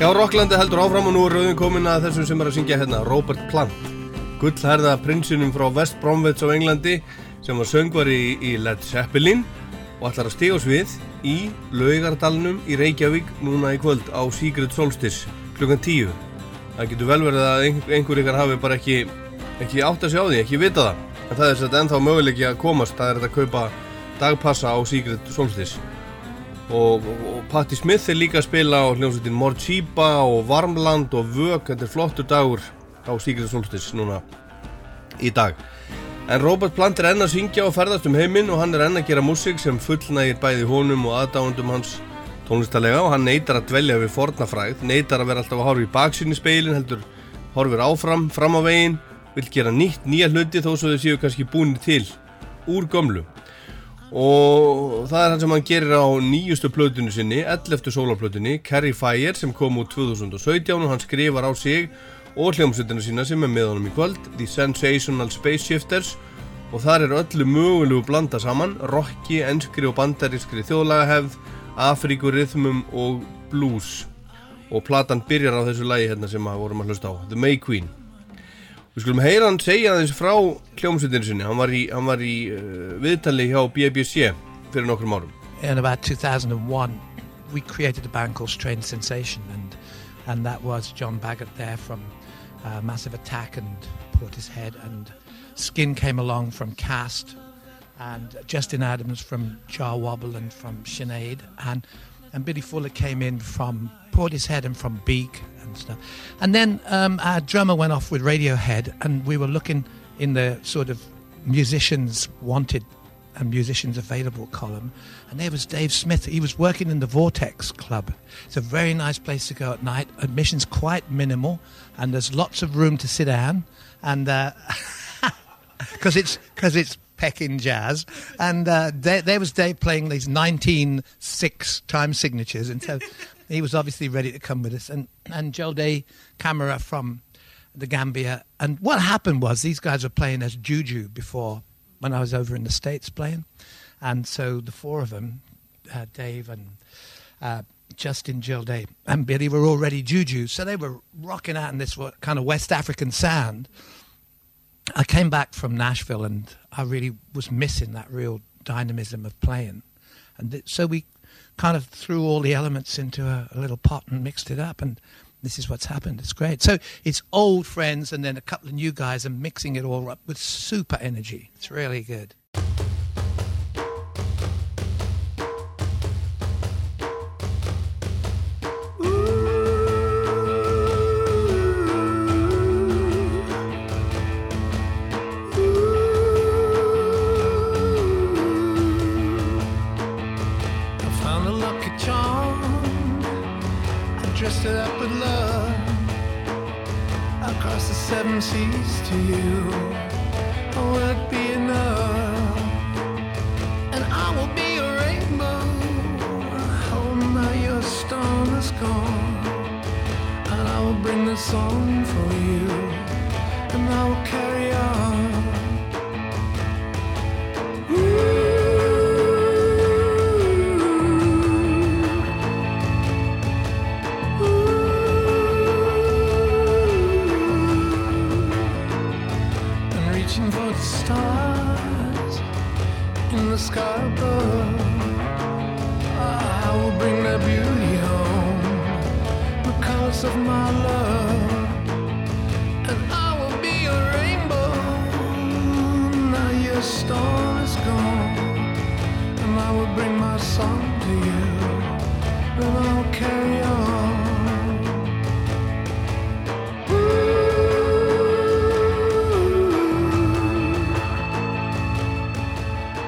Já, Rocklandi heldur áfram og nú er rauðin komin að þessum sem er að syngja hérna, Robert Plant. Gullherða prinsinum frá West Bromwich á Englandi sem var söngvari í, í Led Zeppelin og ætlar að stiga oss við í Laugardalnum í Reykjavík núna í kvöld á Secret Solstice klukkan 10. Það getur vel verið að ein- einhver ykkar hafi bara ekki, ekki átt að sjá því, ekki vita það. En það er sett ennþá möguleiki að komast, það er að kaupa dagpassa á Secret Solstice og, og, og Patti Smith er líka að spila á hljómsveitin Morchiba og Varmland og Vök, þetta er flottur dagur á Secret Solstice núna í dag. En Robert Plant er enn að syngja og ferðast um heiminn og hann er enn að gera músík sem fullnægir bæði honum og aðdáundum hans tónlistarlega og hann neytar að dvelja við fornafræð, neytar að vera alltaf að horfa í baksinn í speilin heldur horfir áfram, fram á veginn vill gera nýtt, nýja hluti þó svo þau séu kannski búinir til úr gömlu og það er hann sem hann gerir á nýjustu plötinu sinni, 11. sólarplötinu Carrie Fire sem kom út 2017 og hann skrifar á sig og hljómsveitina sína sem er með honum í kvöld The Sensational Space Shifters og þar er öllu mögulegu blanda saman rocki, enskri og bandarískri þjóðlagahefð, Afríkurithmum og blues og platan byrjar á þessu lagi hérna sem að vorum að hlusta á, The May Queen Við skulum heyra hann segja frá hljómsveitinu sinni. Hann var í, hann var í uh, viðtali hjá BBC fyrir nokkrum árum. in about 2001, we created a band called Strange Sensation, and and that was John Baggett there from uh, Massive Attack and Portishead, and Skin came along from Cast, and Justin Adams from Jar Wobble and from Sinead, and and Billy Fuller came in from Portishead and from Beak and stuff, and then um, our drummer went off with Radiohead, and we were looking in the sort of musicians wanted and musicians available column. And there was dave smith. He was working in the vortex club. It's a very nice place to go at night. Admission's quite minimal and there's lots of room to sit down. And because it's because it's pecking jazz and uh, there, there was dave playing these 19 six time signatures and so he was obviously ready to come with us and and joe day camera from the Gambia. And what happened was these guys were playing as Juju before when I was over in the States playing. And so the four of them, uh, Dave and uh, Justin, Jill Day, and Billy were already Juju. So they were rocking out in this kind of West African sound. I came back from Nashville and I really was missing that real dynamism of playing. And th- so we kind of threw all the elements into a, a little pot and mixed it up. And this is what's happened. It's great. So it's old friends and then a couple of new guys and mixing it all up with super energy. It's really good. To you. Of my love, and I will be a rainbow. Now your storm is gone, and I will bring my song to you, and I'll carry on.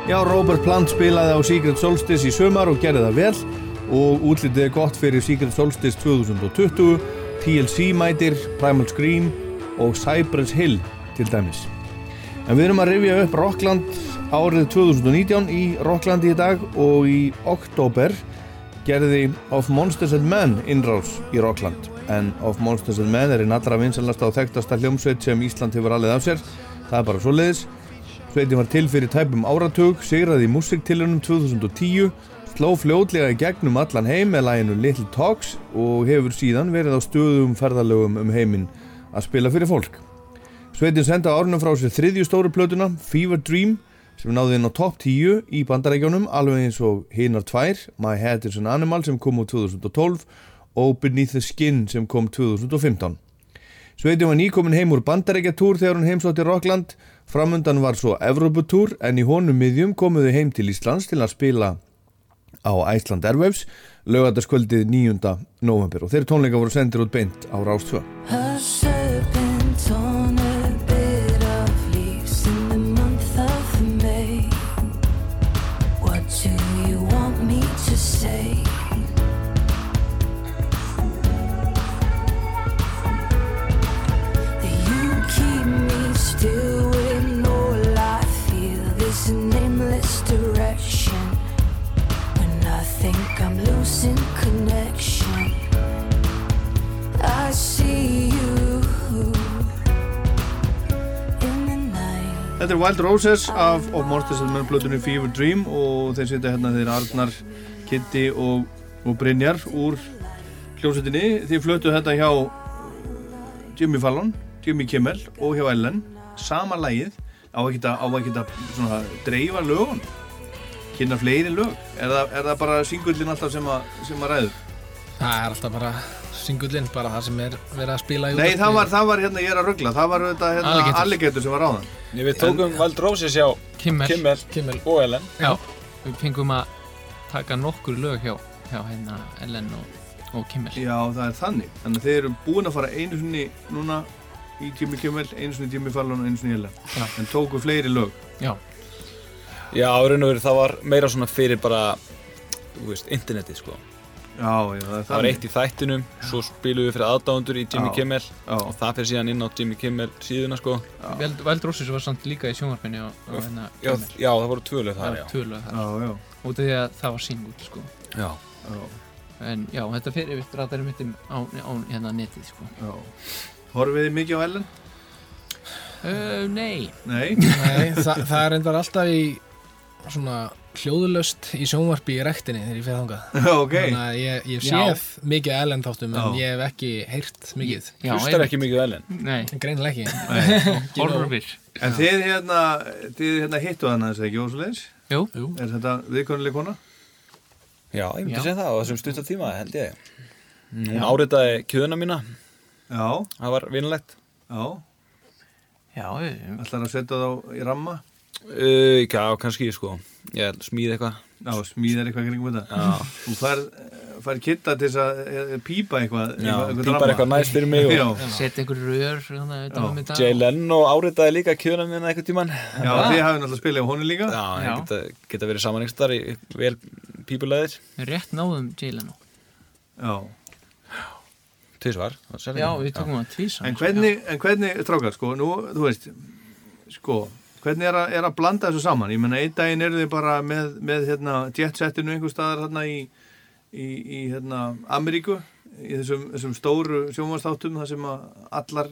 Já, Robert Plant spilaði á Secret Solstice í sumar og gerði það vel og útlitið er gott fyrir Secret Solstice 2020 TLC mætir, Primal Scream og Cypress Hill til dæmis. En við erum að rifja upp Rockland árið 2019 í Rocklandi í dag og í oktober gerði Of Monsters and Men innrás í Rockland. En Of Monsters and Men er einn allra vinsalasta og þekktasta hljómsveit sem Ísland hefur alveg af sér. Það er bara svo leiðis Sveitin var til fyrir tæpum áratug sigraði í musiktilunum 2010 sló fljótlega í gegnum allan heim með læginu Little Talks og hefur síðan verið á stöðum ferðalögum um heiminn að spila fyrir fólk. Sveitin senda árunum frá sér þriðju stóru plötuna Fever Dream sem náði inn á topp 10 í bandarækjónum alveg eins og hinar tvær My Head is an Animal sem kom úr 2012 og Beneath the Skin sem kom 2015 Sveitin var nýkomin heim úr bandarækjatúr þegar hún heimsótti Rockland. Framundan var svo Evropatúr en í honum miðjum komuðu heim til Íslands til að spila á Iceland Airwaves lögataskvöldið 9. november og þeir tónleika voru sendir út beint á Rástfjö Wild Roses af Of Monsters and Men plötunni Fever Dream og þeir sitja hérna þeir Arnar, Kitty og, og Brynjar úr hljómsveitinni. Þið flötu þetta hjá Jimmy Fallon, Jimmy Kimmel og hjá Ellen. Sama lagið á að, á ekki að svona, dreifa lögun, kynna fleiri lög. Er það, er það bara singullin alltaf sem að, sem að ræður? Það er alltaf bara singullinn, bara það sem er verið að spila í Nei, útvarpi. það var, það var hérna, ég er að ruggla, það var þetta hérna Alligator. Alligator sem var á þann. Nei, við tókum Wild Roses hjá Kimmel, Kimmel, Kimmel. og Ellen Já, við fengum að taka nokkur lög hjá, hjá hérna Ellen og, og Kimmel Já, það er þannig. Þannig að þeir eru búin að fara einu sinni núna í Jimmy Kimmel, einu sinni í Jimmy Fallon og einu sinni í Ellen. Já. En tóku fleiri lög. Já, Já, raun og veru það var meira svona fyrir bara þú veist, internetið sko Já, já, það Það var eitt í þættinum, svo spilum við fyrir aðdáðundur í Jimmy Já. Kimmel Já. og það fyrir síðan inn á Jimmy Kimmel síðuna sko Veld, Rósis var samt líka í sjónvarpinu og, og hérna Já, já, það voru tvö lög þar, Það já. var tvö lög þar Já, já. Út af því að það var singull sko Já. Já. En já, þetta fyrir við ratar mitt á, á hérna netið sko Já. Horfið þið mikið á Ellen? Uh, nei Nei? Nei, það, það er endar alltaf í svona hljóðulöst í sjónvarpi í rektinni þegar ég fer þangað Ok. Þannig að ég, ég hef Já. séð mikið Ellen þáttum en Já. ég hef ekki heyrt mikið Já, Hlustar ekki mikið Ellen? Nei, Greinilega ekki Nei. horfir En þið hérna, þið hérna hittu hana þess að ekki ósleis? Jú. Er þetta viðkonuleg kona? Já, ég myndi segja það á þessum stutta tíma, held ég Hún áritaði kjöðuna mína, Já, það var vinnlegt já. já, ég- Ætlar að setja þá í ramma? Uh, Já, kannski sko. Ég smíði eitthvað. Já, smíðar eitthvað kringum þetta. Já. Þú fær, fær kitta til þess að eh, pípa eitthvað. Já, eitthvað pípar eitthvað næst fyrir mig setja einhver rör mynda Jay Leno áritaði líka kjöðuna mína eitthvað tíman já þið hafið náttúrulega spilað á honum líka. Já, geta, geta verið saman þar í vel pípulegðir rétt náðum Jalen Já. Tvísvar Já, við tókum hann tvísan En hvernig, en hvernig, strákar, sko, nú, þú veist, sko, hvernig er að, er að blanda þessu saman? Ég menna, einn daginn eru þið bara með, með hérna, jetsettinu einhver staðar hérna í, í, í hérna, Ameríku, í þessum, þessum stóru sjónvastáttum, þar sem allar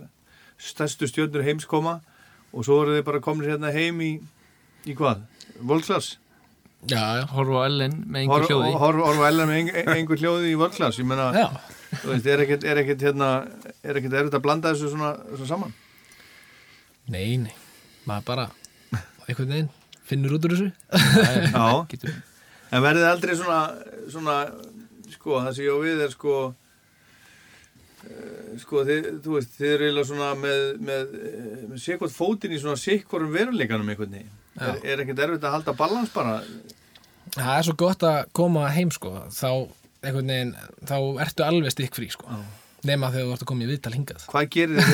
stærstu stjörnur heims koma og svo eru þið bara komin hérna heim í, í hvað? Volkslas? Já, Horfa á Ellen með einhver hljóði Horfa horf ellen með ein- einhver hljóði í Volkslas, ég menna, Já, þú veist, er ekkert, er ekkert, hérna, er ekkert erfitt að blanda þessu svona, svona saman? nei, nei maður bara einhvern veginn finnur út úr þessu. Já, en verðið aldrei svona, svona, sko, það sem ég á við er sko, eh, sko, þið, þú veist, þið eru eiginlega svona með, með, eh, með sékvort fótinn í svona sikkvorum veruleikanum einhvern veginn. Er, er ekkert erfitt að halda balans bara? Það er svo gott að koma heim sko. Þá einhvern veginn, þá ertu alveg stikkfrí sko Nema þegar þú ert að koma í viðtal hingað. Hvað gerir þið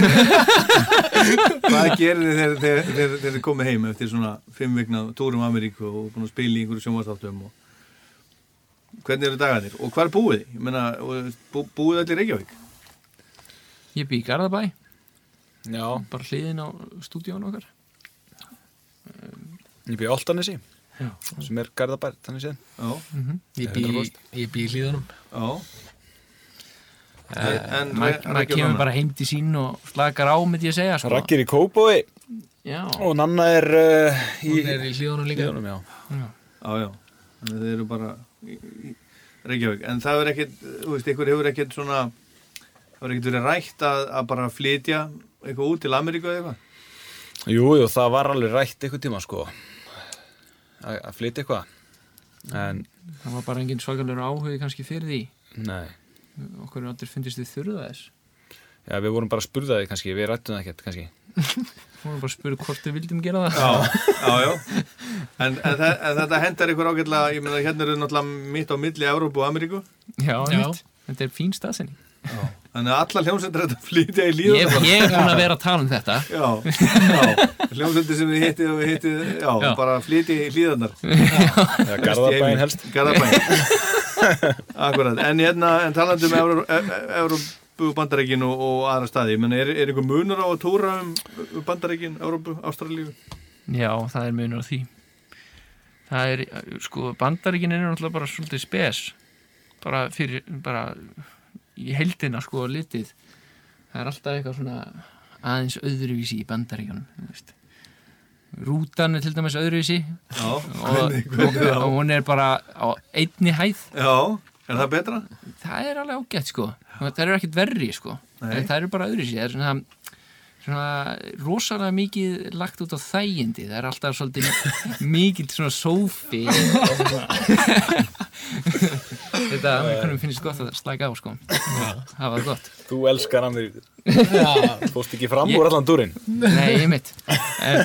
Hvað gerir þið þegar- þið komið heim eftir svona fimm vikna túrum Ameríku og búin að spila í einhverju sjónvastáttum og hvernig eru dagarnir? Og hvað er búið? Og bú, búið allir Reykjavík? Ég bý í Garðabæ. Já. Bara hliðin á stúdíón okkar. Ég bý í Altanesi Já. sem er Garðabær, þannig séð. Já. Mhm. Ég bý, ég bý í hlíðunum. Já En Maður kemur bara heim til sín og slakar á, myndi ég segja sko. Raggir í Kópói Já. og Nanna er uh, í, Hún er í hlíðunum líka. Hlíðunum, já. Já. Já, já, þannig að þið eru bara í, í Reykjavík, en það er ekkit þú veist, ykkur hefur ekkit svona það hefur ekkit verið rætt að, að bara flytja eitthvað út til Ameríku eða eitthvað Jú, jú, það var alveg rætt eitthvað tíma sko að að flytja eitthvað en Það var bara engin svakalega áhugi kannski fyrir því Nei. Okkur er allir fyndist þið þurða þess. Já, við vorum bara að spurða því kannski, við rættum það ekkert kannski. Við vorum bara að spura hvort við vildum gera það. Já, já, já. En, en, þe- en þetta hendar ykkur ágætlega ég meina hérna eru náttúrulega mitt á milli Európu og Ameríku. Já, einmitt. þetta er fín staðsending Þannig að allar hljómsendur þetta flytja í líðan Ég, ég er búin að vera að tala um þetta. Já, já. Hljómsendur sem við hittið og við hittið, já, Já. bara flytja í líðanar Já, Garðabæinn helst. Garðabæn Akkurat, en hérna, en talandi um Euró- E- E- Európu bandaríkin og, aðra staði, menn er, er einhver munur á að túra um um bandaríkin, Európu, Ástralíu? Já, það er munur á því Það er, sko, bandaríkin er náttúrulega bara svolítið spes bara fyrir, bara í heldina, sko, litið það er alltaf eitthvað svona aðeins öðruvísi í bandaríkanum þú veist. Rútan er til dæmis öðruvísi. Já, og, hvernig- hvernig og, og hún er bara á einni hæð. Já, er það betra? það er alveg ágætt sko. Það eru ekkert verri sko. Nei. það eru bara öðruvísi. Það er svona, svona rosalega mikið lagt út á þægindi. Það er alltaf svolítið mikið svona sófi þetta hvernig finnst gott að slæka á sko. Það var gott. Þú elskar Ameríku Já. Fórst ekki fram úr allan dúrin Nei, ég mitt en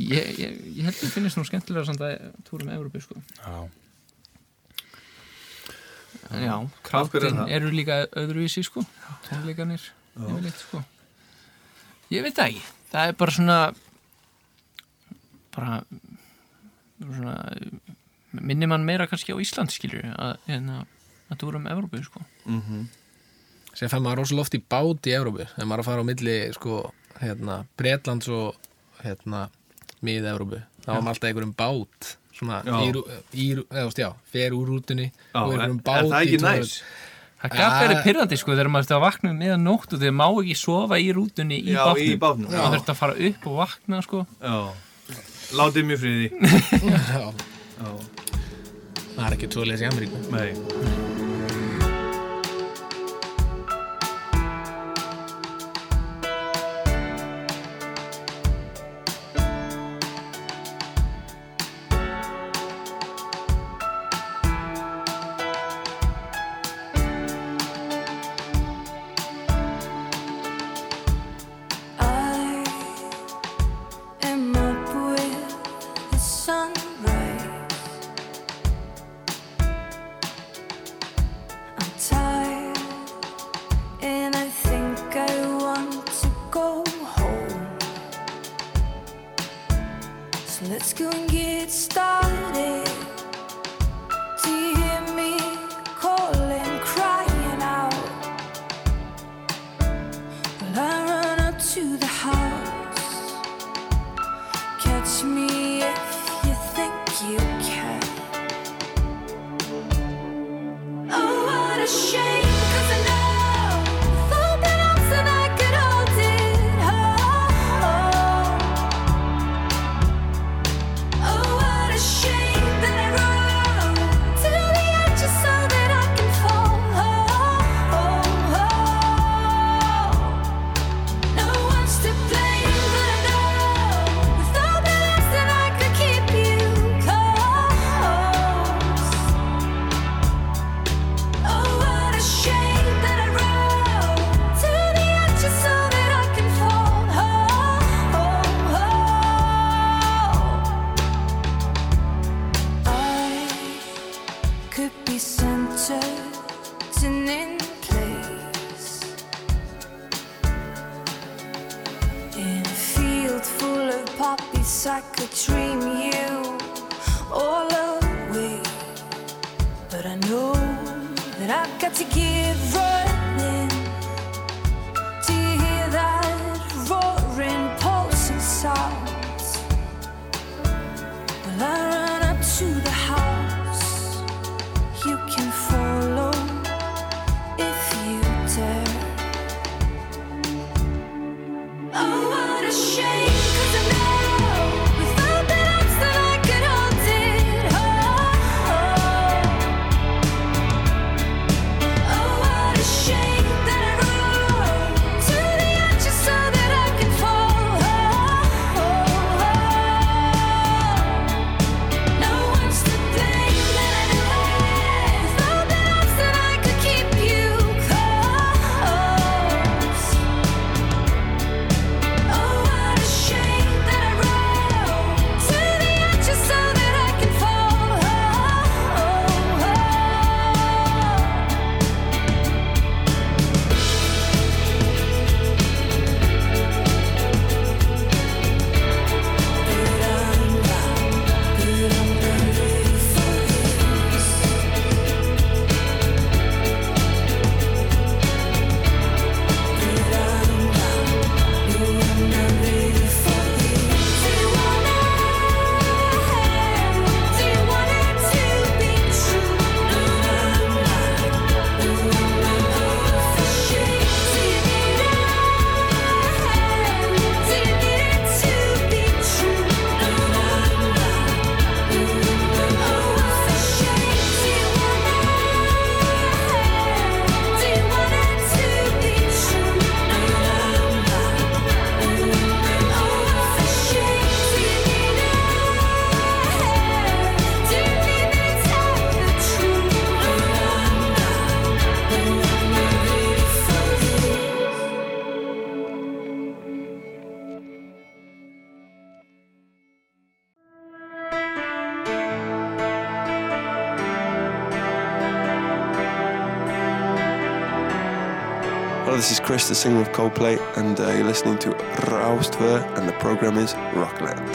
ég, ég, ég held að finnst nú skemmtilega samt að túrum Európu sko. Já. En já, hverju er kraftin það? eru líka öðruvísi sko. Tónleikanir Já. yfirleitt sko. Ég veit það ekki, það er bara svona bara svona minnir mann meira kannski á Ísland skilur að, en að, að túrum Európu sko Mm -hmm. sem fær maður rosalega oft í bát í Európu þegar maður er að fara á milli sko, hérna, Bretlands og hérna, mið-Európu þá er maður alltaf einhverjum bát svona, Já. í, rú- í, rú- eða, þú veist, já, fer úr rútunni Já, og er- einhverjum er bát það ekki í túnum. næs? Það gaf verið pyrrandi sko þegar maður þurfti að vakna meðan nótt og þegar má ekki sofa í rútunni í Já, bátnum í bátnum, já. maður þurfti að fara upp og vakna sko Já, látið mér friði Já. Já. Það er ekki tvoleis í Ameríku. Nei this is Chris, the singer of Coldplay, and uh, you're listening to Raustver, and the program is Rockland.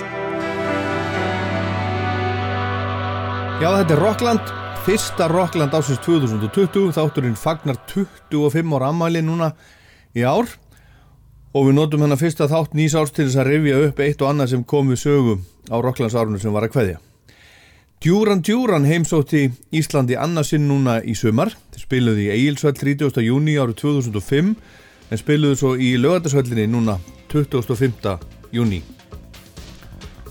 Já, þetta er Rockland, fyrsta Rockland ásins 2020, þátturinn fagnar 25 ára ammæli núna í ár og við notum hennar fyrsta þátt nýs árs til þess að rifja upp eitt og annað sem kom við sögu á Rocklands árunum sem var að kveðja. Djúran Djúran heimsótti Íslandi annarsinn núna í sumar. Þeir spiluðu í Egilsvall 30. júni árið 2005 en spiluðu svo í lögatarsvöllinni núna 25. júni.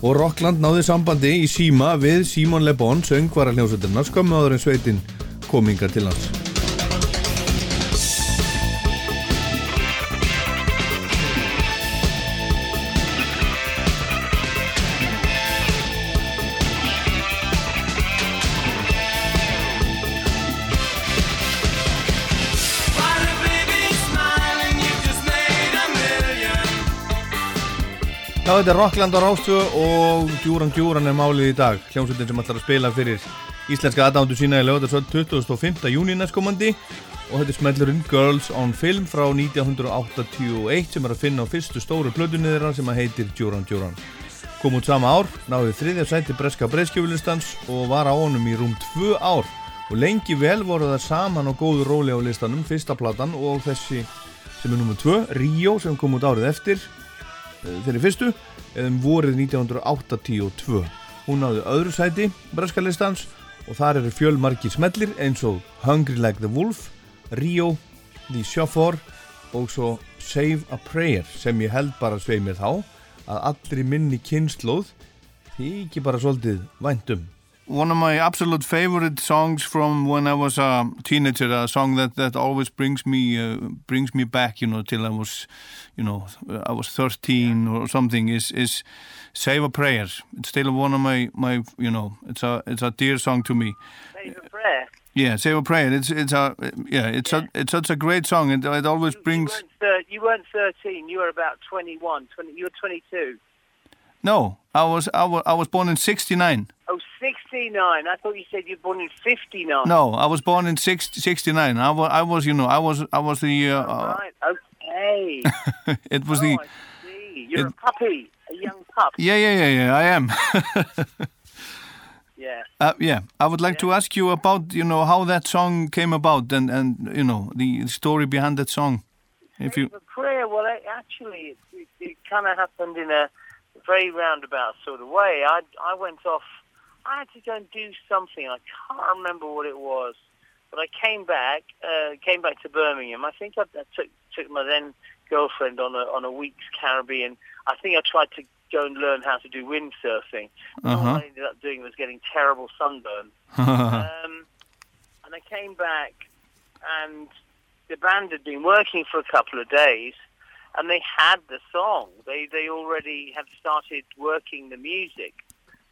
Og Rockland náði sambandi í síma við Simon Le Bon, söngvara hljómsveitirna, skömmu áður en sveitin komingar til hans. Þetta er Rockland á Rástu og Djúran Djúran er málið í dag. Hljómsveitin sem ætlar að spila fyrir íslenska aðdándu sína í lögadagsvöld 25. júni næstkomandi og þetta er smellurinn Girls on Film frá 1981 sem er að finna á fyrstu stóru plötunni þeirra sem að heitir Djúran Djúran. Kom út sama ár, náði þriðja sæti breska breyskjöfulistans og var á honum í rúm tvö ár og lengi vel voru það saman á góðu róli á listanum, fyrsta platan og þessi sem er nummið tvö, Rio sem kom út árið eftir þeirri fyrstu eða um vorið 1982 hún náði öðru sæti breska listans og þar eru fjölmarki smellir eins og Hungry Like the Wolf Rio, The Chauffeur og svo Save a Prayer sem ég held bara svei mér þá að allir í minni kynnslóð þykir bara svolítið væntum One of my absolute favorite songs from when I was a teenager, a song that, that always brings me uh, brings me back, you know, till I was, you know, I was 13 or something, is is Save a Prayer. It's still one of my my, you know, it's a it's a dear song to me. Save a prayer. Yeah, Save a Prayer. It's it's a yeah, it's a it's such a great song. It it always brings. You weren't, you weren't 13, you were about 21, 20, you were 22. No, I was I was I was born in '69. Oh, 69. I thought you said you were born in 59. No, I was born in 60, 69. I was I was you know I was I was the uh, uh, Right, okay. it was the See, You're a puppy, a young pup. Yeah, yeah, yeah, yeah, I am. Yeah. Uh, yeah, I would like to ask you about, you know, how that song came about and, and you know, the story behind that song. If you, The prayer, well, it, actually, it, it, it kind of happened in a very roundabout sort of way. I, I went off, I had to go and do something. I can't remember what it was. But I came back, uh, came back to Birmingham. I think I, I took, took my then girlfriend on a, on a week's Caribbean. I think I tried to go and learn how to do windsurfing. All Uh-huh. I ended up doing was getting terrible sunburn. um, and I came back, and the band had been working for a couple of days, and they had the song. They they already had started working the music,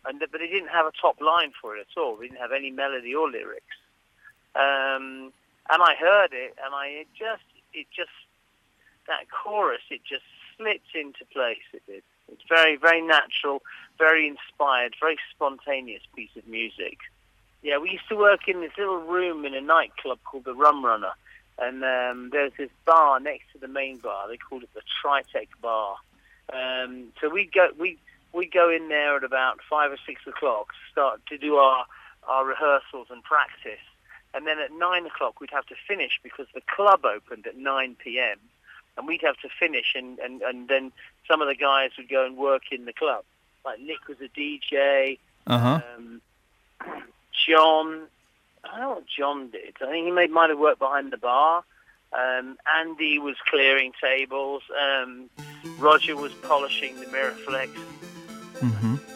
and but they didn't have a top line for it at all. They didn't have any melody or lyrics. Um, and I heard it, and I it just it just that chorus it just slipped into place. It did. It's very very natural, very inspired, very spontaneous piece of music. Yeah, we used to work in this little room in a nightclub called the Rum Runner, and um, there's this bar next to the main bar. They called it the Tritech Bar. Um, so we go we we go in there at about five or six o'clock, start to do our our rehearsals and practice, and then at nine o'clock we'd have to finish because the club opened at nine p.m. and we'd have to finish, and and and then some of the guys would go and work in the club. Like Nick was a DJ. uh-huh. Um, John, I don't know what John did. I think he may, might have worked behind the bar. Um, Andy was clearing tables. Um, Roger was polishing the Miraflex Mm-hmm.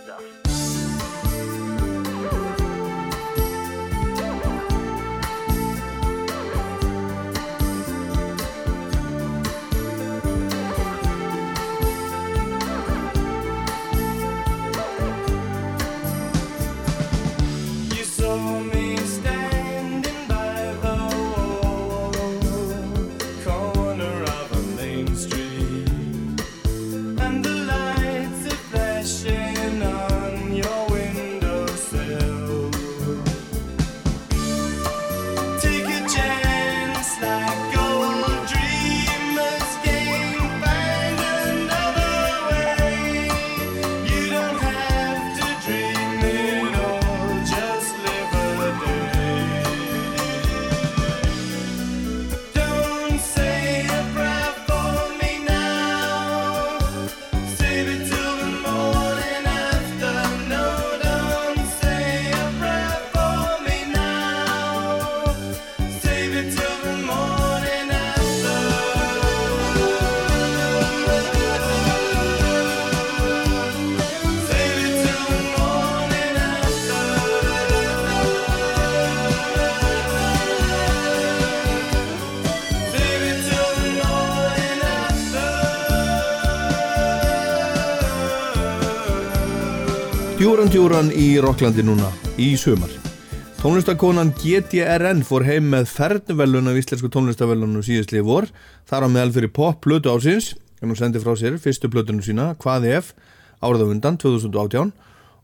Djúran djúran í Rocklandi núna, í sumar. Tónlistakonan GTRN fór heim með fernvelun af íslensku tónlistavellunum síðastlið vor, þar á meðal fyrir pop plötu ásins, en hún sendi frá sér fyrstu plötunum sína, Hvað ef, árið á undan, 2018,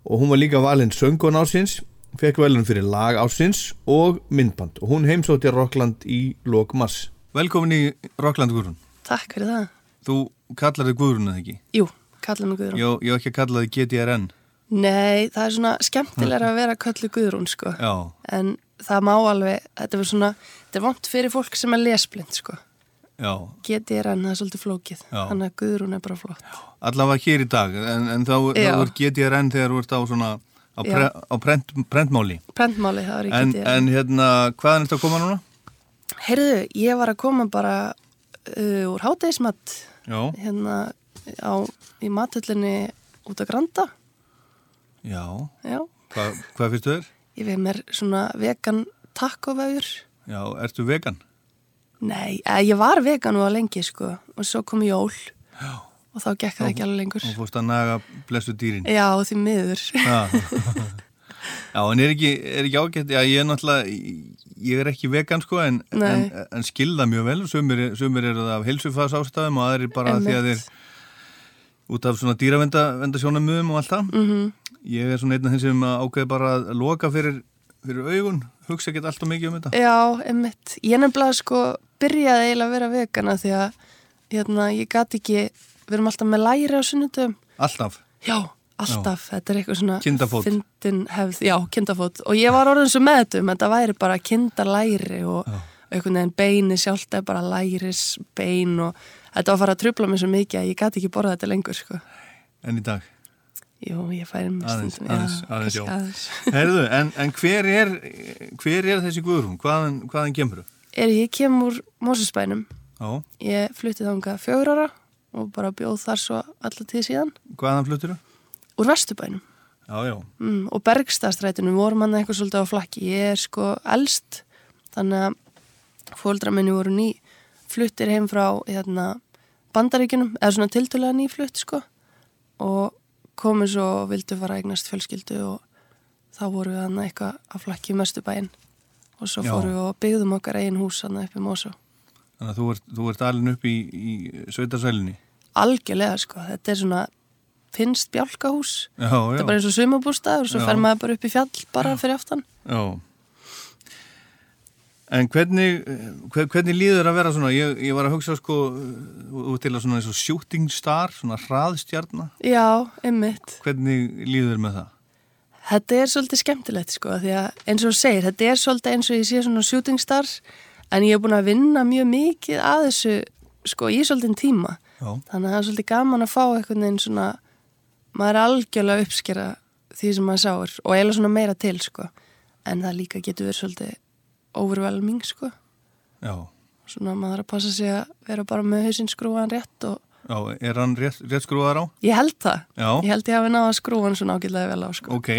og hún var líka valinn söngkon ásins, fekk velun fyrir lag ásins og myndband, og hún heimsótti Rockland í lok mars. Velkomin í Rockland Guðrún. Takk fyrir það. Þú kallar þig Guðrún eða ekki? Jú, kallum mig Guðrún. Jó, ég á ekki að kalla þig GTRN. Nei, það er svona skemmtilega að vera köllu Guðrún, sko. Já. En það má alveg, þetta er svona, þetta er vont fyrir fólk sem er lesblind, sko. Já, GTRN, það er svolítið flókið. Já. Þannig að Guðrún er bara flott. allavega hér í dag en, en þá, þá Já. er GTRN þegar þú ert á svona á, pre, á prent, prentmáli Prentmáli, það var í en, hérna, hvaðan ertu að koma núna? Heyrðu, ég var að koma bara uh, úr hátegismat Já, hérna á, í mathöllinni út á Granda. Já, Já, Hva, hvað fyrstu þér? ég veið mér svona vegan takkofægur. Já, ertu vegan? Nei, ég var vegan og lengi sko og svo kom jól Já. og þá gekk það ekki alveg lengur. og fórst að naga blessu dýrin Já, því miður. Já. Já, en er ekki, er ekki ágætt, já, ég er náttúrulega, ég er ekki vegan sko, en, en, en skilða mjög vel, sumir, sumir eru það af heilsufas ástæðum og aðrir bara því að þeir út af svona dýravendasjónamöðum og allt það. Mhm. Ég er svona einn af þeim sem ákveði bara að loka fyrir, fyrir augun, hugsa ekki alltaf mikið um þetta. Já, emmitt. Ég nefnilega sko byrjaði eiginlega að vera vegana því að hérna, ég gati ekki við erum alltaf með læri á sunnudum Alltaf? Já, alltaf, þetta er eitthvað svona Kindafót. fyndin hefð, já, kindafót og ég var orðin svo með þetta um, þetta væri bara kindalæri og einhvern veginn beini sjálft er bara læris bein og þetta var að fara að trubla mig svo mikið að ég gæti ekki borða þetta lengur sko. En í dag? Jú, ég færi mig Aðeins, stundum, aðeins, já, aðeins, já. aðeins. Herðu, en, en hver er hver er þessi Guðrún? Hvaðan, hvaðan kemur þú? Er ég kem úr Mósusbænum Já, ég fluttið þangað fjögur ára og bara bjóð þar svo alltaf tíð síðan hvaðan fluttir þú? úr Vesturbænum Já, já, mm, og Bergstastrætinu vorum hann eitthvað svolítið á flakki ég er sko elst þannig að fóldra minni voru ný fluttir heim frá hérna, bandaríkunum, eða svona tiltölulega ný flutt sko og komið svo og vildu fara að eignast fjölskyldu og þá voru við hann eitthvað á flakki í Vesturbæin og svo Já. fórum við og byggðum okkar eigin hús hann upp í Mósó þannig að þú ert, þú ert alin upp í, í sveitarsælinni? Algjörlega sko, þetta er svona finnst bjálkahús. Já, þetta já. er bara eins og sumabústaður og svo Já. fer maður bara upp í fjall bara fyrir aftan. Já En hvernig, hver, hvernig líður að vera svona, ég, ég var að hugsa sko, út til að svona eins og shooting star, svona hraðstjarnar, já, einmitt. Hvernig líður með það? þetta er svolítið skemmtilegt sko því að eins og þú segir, þetta er svolítið eins og ég sé svona shooting stars en ég er búin að vinna mjög mikið að þessu sko í svolítið tíma. Já. þannig að það er svolítið gaman að fá einhvern veginn svona maður er algjörlega að uppskera því sem maður sáur og eiginlega svona meira til sko. En það líka getur verið svolítið overwhelming sko Já, svona maður er að passa sig að vera bara með hausinn skrúan rétt og já, er hann rétt, rétt skrúðar á? ég held það Já. ég held ég hafi náða að skrúa hann svona ágætlega vel á sko Ok,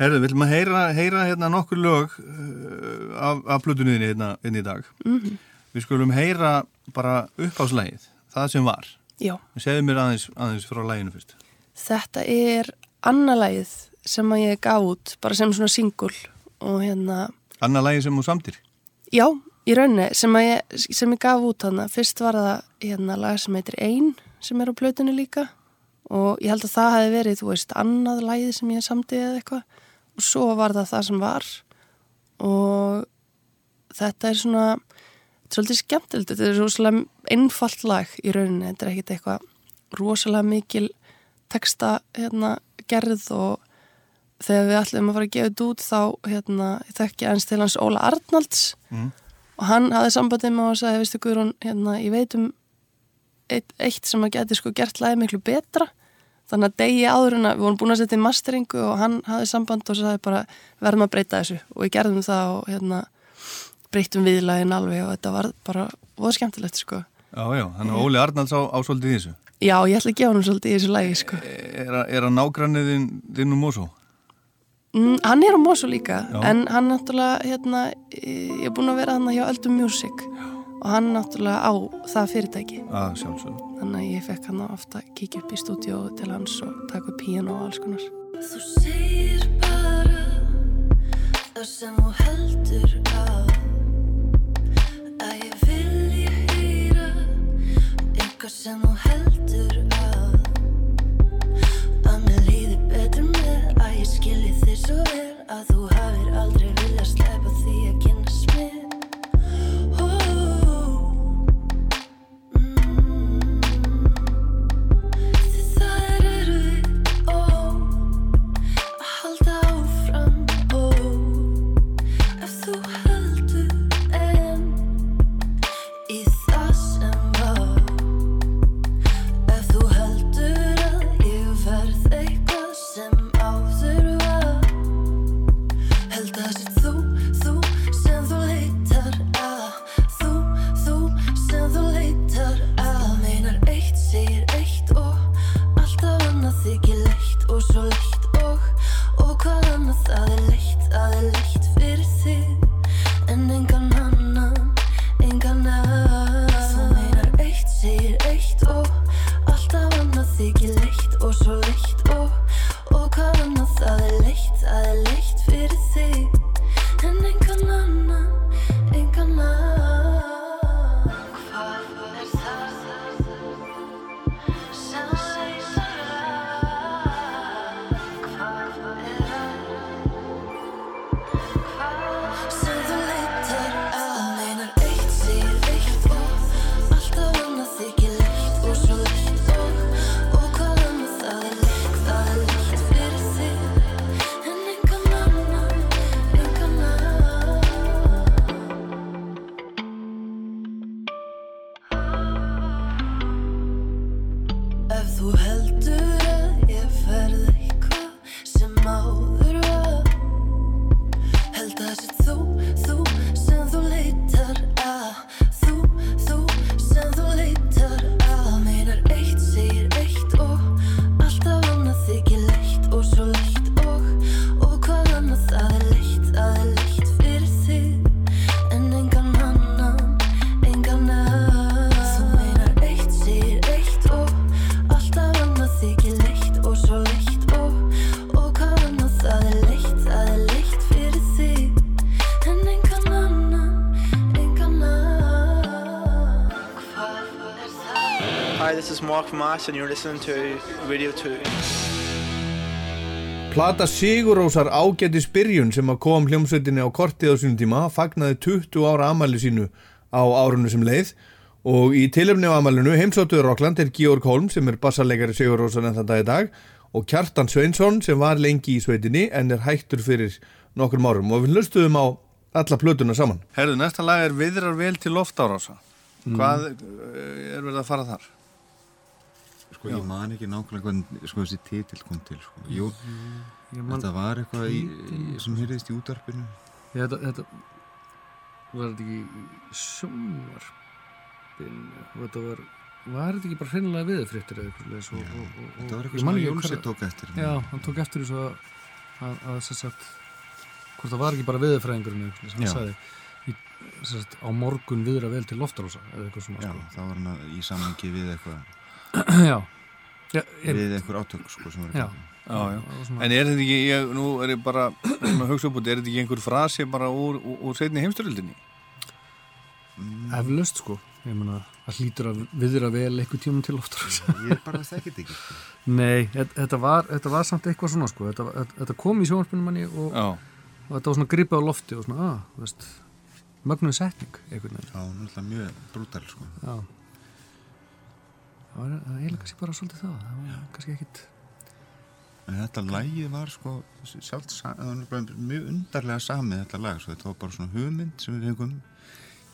herðu, viljum að heyra, heyra hérna nokkur lög uh, af, af plutunniðinni hérna, hérna í dag. Mhm. Við skulum heyra bara uppáslægið, það sem var. Já. Segðu mér aðeins, aðeins frá læginu fyrst. Þetta er annarlægið sem að ég gaf út bara sem svona singul og hérna, Anna lægi sem þú samtir. já, í raunni sem, sem ég gaf út þarna. Fyrst var það hérna lag sem heitir Ein sem er á plötunni líka. Og ég held að það hefði verið, þú veist, annað lægið sem ég samtið eða eitthvað. Og svo var það það sem var. Og þetta er svona þetta er svolítið skemmtilegt, þetta er rosalega einfalt lag í rauninni, þetta er ekkit eitthvað rosalega mikil texta hérna, gerð og þegar við ætlum að fara að gefa þetta út þá hérna, ég þekki aðeins til hans Óla Arnalds Mm. og hann hafði sambandið með og sagði, veistu Guðrún, hérna, ég veit um eitt, eitt sem að geti sko gert lagið miklu betra þannig að degi áður en að við vorum búin að setja í masteringu og hann hafði samband og sagði bara verðum að breyta þessu og við gerðum það og hérna breytum viðlægin alveg og þetta var bara voða skemmtilegt sko Já, já, þannig að Óli Arnalds á, á svolítið í þessu. Já, ég ætla að gefa hann svolítið í þessu lægi sko Er, er að nágrannið þinn, þinn um Mosó? Mm, Hann er á Mosu líka Já. en hann náttúrulega hérna, ég er búin að vera hann hjá Öldum Music og hann náttúrulega á það fyrirtæki Að sjálfsögðu. þannig að ég fekk hann ofta að kíkja upp í stúdíu til hans og taka upp píano og alls konar Þú segir bara það sem þú heldur að að ég vilji heyra eitthvað sem þú heldur að að mér líði betur með að ég skilji svo vel að þú hafir aldrei viljað sleppa því að kynnast From Ash and you're listening to Radio 2. Plata Sigurósar ágætis byrjun sem að kom hljómsveitinni á kortið á sínum tíma fagnaði 20 ára amæli sínu á árunnu sem leið og í tilöfni á amælinu heimsóttuður Rockland er Georg Holm sem er bassarleikari Sigurósar en þann dag í dag og Kjartan Sveinsson sem var lengi í sveitinni en er hættur fyrir nokkur árum og við hlustuðum á alla plötuna saman. Herðu, næsta lag er Viðrar vel til loftárása. Mm. Hvað eh, er verið að fara þar? Sko, ég man ekki nákvæmlega hvernig sko, þessi titill kom til sko. Jú, man- þetta var eitthvað í, í, sem hyrðist í útarpinu Já, þetta, þetta var þetta ekki sjónvarpinu þetta var var þetta ekki bara hreinlega viðfrittir eða eitthvað svoleiðis og, og, og, Þetta var eitthvað sem Jónsi hvar- tók eftir. Já, hann tók eftir þessu að, að, að sagt, hvort það var ekki bara viðfræðingurinn eða eitthvað sem Já. hann sagði á morgun viðra vel til loftarósa eða eitthvað svona Já, sko. það var hann í samhengi við eitthvað Já. Já, einmitt. við einhver átök sko, sem var Já. Svona- En er þetta ekki, ég, nú er ég bara að hugsa upp út, er þetta ekki einhver frasi bara úr, úr, úr setni heimstyrildinni? Eflaust sko, ég meina að hlýtur að viðra vel eitthvað tímum til loftarósa Ég bara þekkit ekki sko. Nei, þetta þetta var, þetta var samt eitthvað svona sko, þetta, var- þetta, þetta kom í sjónvarpinu manni og, og þetta var svona gripið á lofti og svona, að, þú veist, mögnuð setning. Já, náttúrulega mjög brútal sko. Já. Það var eiginlega kannski bara svolítið það, það var kannski ekkit, En þetta lagið var sko bara mjög undarlega samið þetta lag, svo þetta var bara svona hugmynd sem við fengum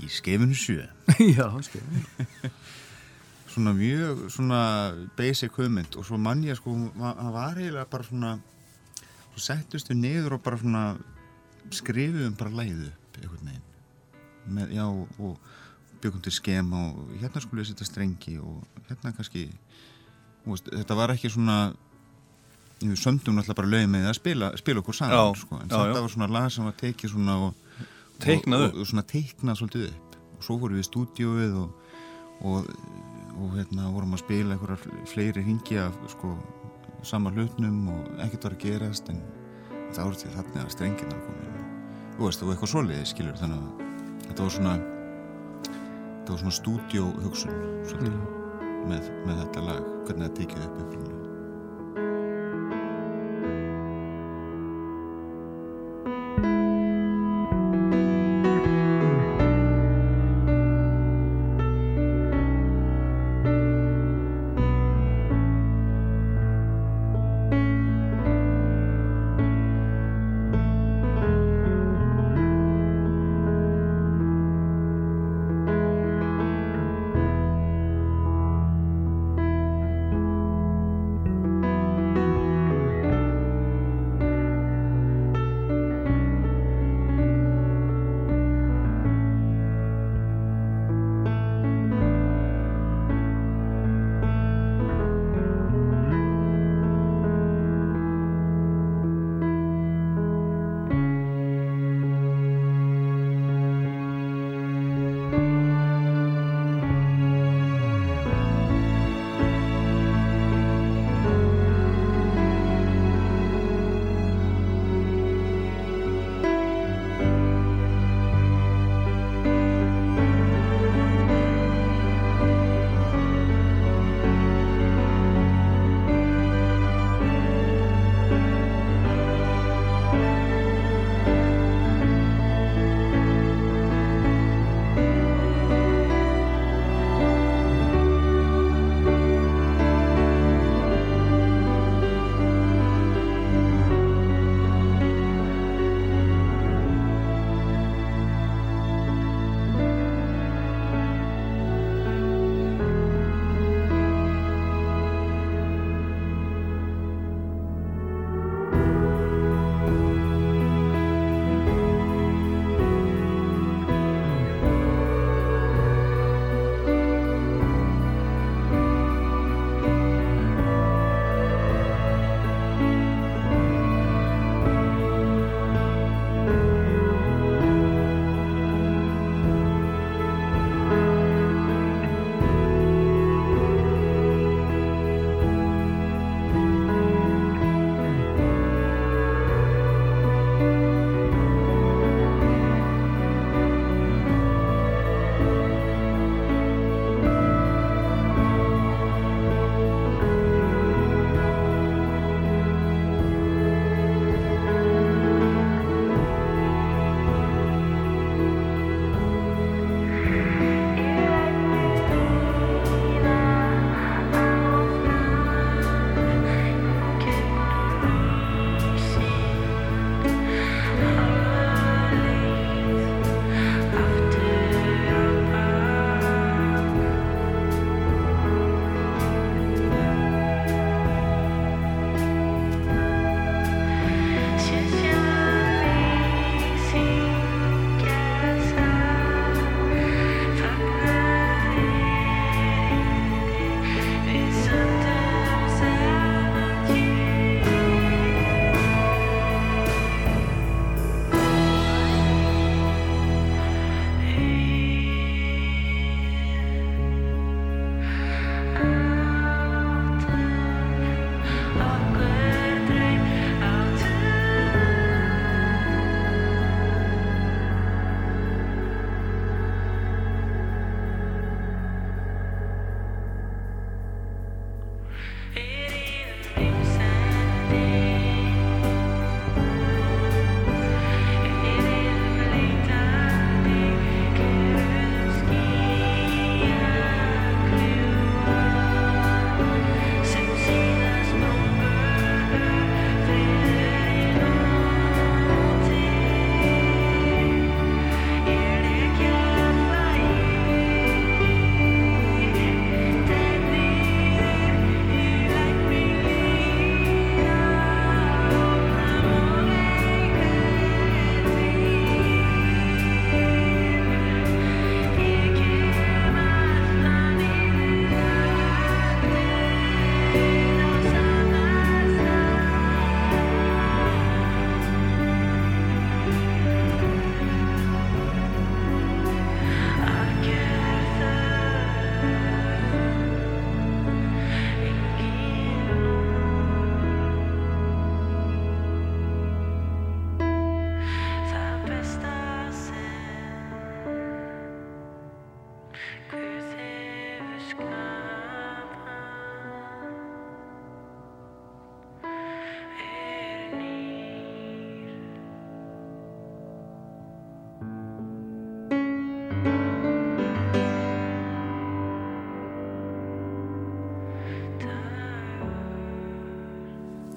í skefinu sjö. Já, skefinu. svona mjög svona basic hugmynd og svo mann ég sko, það var eiginlega bara svona, svo settust við niður og bara svona skrifum bara lagið upp einhvern veginn. Með, já, og byggum til skem og hérna skulle við setja strengi og hérna kannski, veist, þetta var ekki svona við sömdum náttúrulega bara lögum með að spila, spila okkur saman Já, sko. en já, þetta já. var svona lag sem var tekið svona og, Teiknað og, og, og svona teiknað svolítið upp og svo vorum við í stúdíóið og, og, og hérna vorum að spila einhverjar fleiri ringi af sko, sama hlutnum og ekkert var að gerast en það voru til þarna að strengina komin og eitthvað svoleiði skilur þannig að þetta var svona þetta var svona stúdíó hugsun svolítið, með, með þetta lag hvernig það tekið upp upprunalega